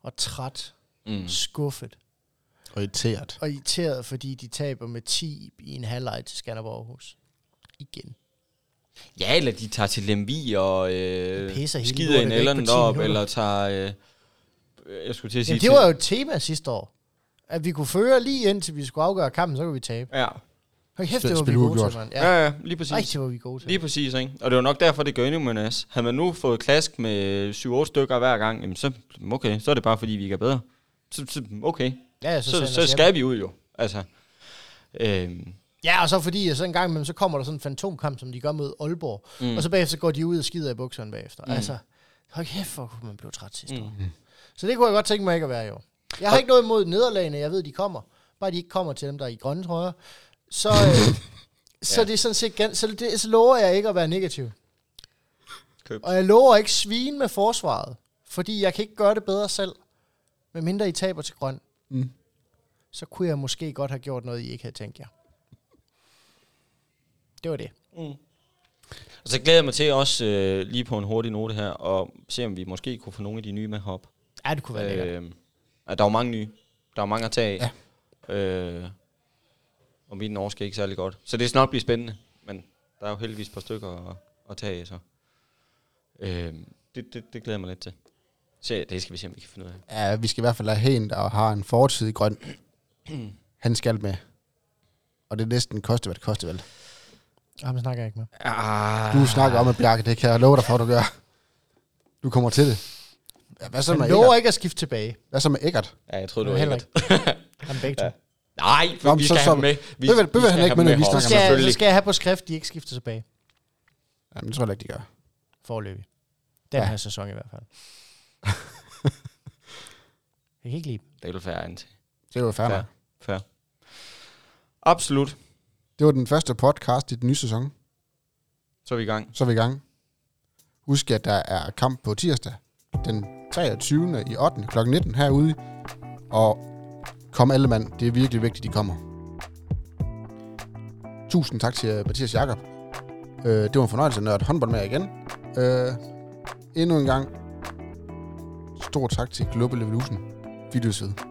Og træt. mm. Skuffet. Og irriteret. Og irriteret, fordi de taber med 10 i en halvleg til Skanderborg Aarhus. Igen. Ja, eller de tager til Lemvi og øh, Pisser skider en eller på 10 op, minutter. eller tager... Øh, jeg skulle til at sige... Jamen, det var jo et tema sidste år. At vi kunne føre lige indtil vi skulle afgøre kampen, så kunne vi tabe. Ja. Hold kæft, det var vi gode til, mand. Ja, Ja. ja, lige præcis. Ej, det var vi gode til. Lige præcis, ikke? Og det var nok derfor, det gør endnu med nas. Havde man nu fået klask med 7-8 stykker hver gang, jamen så, okay, så er det bare fordi, vi ikke er bedre. Så, så okay, Ja, så, så, så, os hjem. skal vi ud jo. Altså, øhm, Ja, og så fordi, at så en gang imellem, så kommer der sådan en fantomkamp, som de gør mod Aalborg. Mm. Og så bagefter går de ud og skider i bukserne bagefter. Mm. Altså, hold kæft, hvor kunne man blive træt sidste Mm. år. Så det kunne jeg godt tænke mig ikke at være i år. Jeg har ikke noget imod nederlagene, jeg ved, de kommer. Bare de ikke kommer til dem, der er i grønne trøjer. Så, øh, [LAUGHS] så Ja. det er sådan set, så, det, så lover jeg ikke at være negativ. Købt. Og jeg lover ikke svine med forsvaret, fordi jeg kan ikke gøre det bedre selv. Med mindre I taber til grøn. Mm. Så kunne jeg måske godt have gjort noget, I ikke havde tænkt jer. Det var det. Mm. Og så glæder jeg mig til også øh, lige på en hurtig note her, og se om vi måske kunne få nogle af de nye med herop. Ja, det kunne være lækkert. Øh, at der er jo mange nye. Der er mange at tage af. Ja. Øh, og min norsk er ikke særlig godt. Så det skal nok blive spændende. Men der er jo heldigvis et par stykker at, at tage af, så. Øh, det, det, det glæder jeg mig lidt til. Så det skal vi se, om vi kan finde ud af. Ja, vi skal i hvert fald have en, der har en fortid i grøn. [CLEARS THROAT] Han skal med. Og det er næsten koste, hvad det koster vel. Ham snakker jeg ikke med. Ah, Du snakker om, at Bjarke, det kan jeg love dig for, at du gør. Du kommer til det. Ja, Hvad så med Han lover Eggert? ikke at skifte tilbage. Hvad så med Eggert? Ja, jeg troede, det var heller ikke. Han begge to. Ja. Nej, for Nå, vi så- skal så- have dem med. Vi, han ikke med, når vi heroppe, Så snakker skal, jeg, så skal jeg have på skrift, de ikke skifter tilbage. Jamen, det tror jeg ikke, de gør. Forløbig. Den Ja. her sæson i hvert fald. jeg kan ikke lide dem. Det vil være til. Det er jo nok. Fair. Absolut. Det var den første podcast i den nye sæson. Så er vi i gang. Så er vi i gang. Husk, at der er kamp på tirsdag den 23. i 8. kl. 19 herude. Og kom alle mand. Det er virkelig vigtigt, de kommer. Tusind tak til øh, Mathias Jakob. Øh, det var en fornøjelse at nørde håndbold med igen. Øh, endnu en gang. Stor tak til Global Evolution. Vi lyttes ved.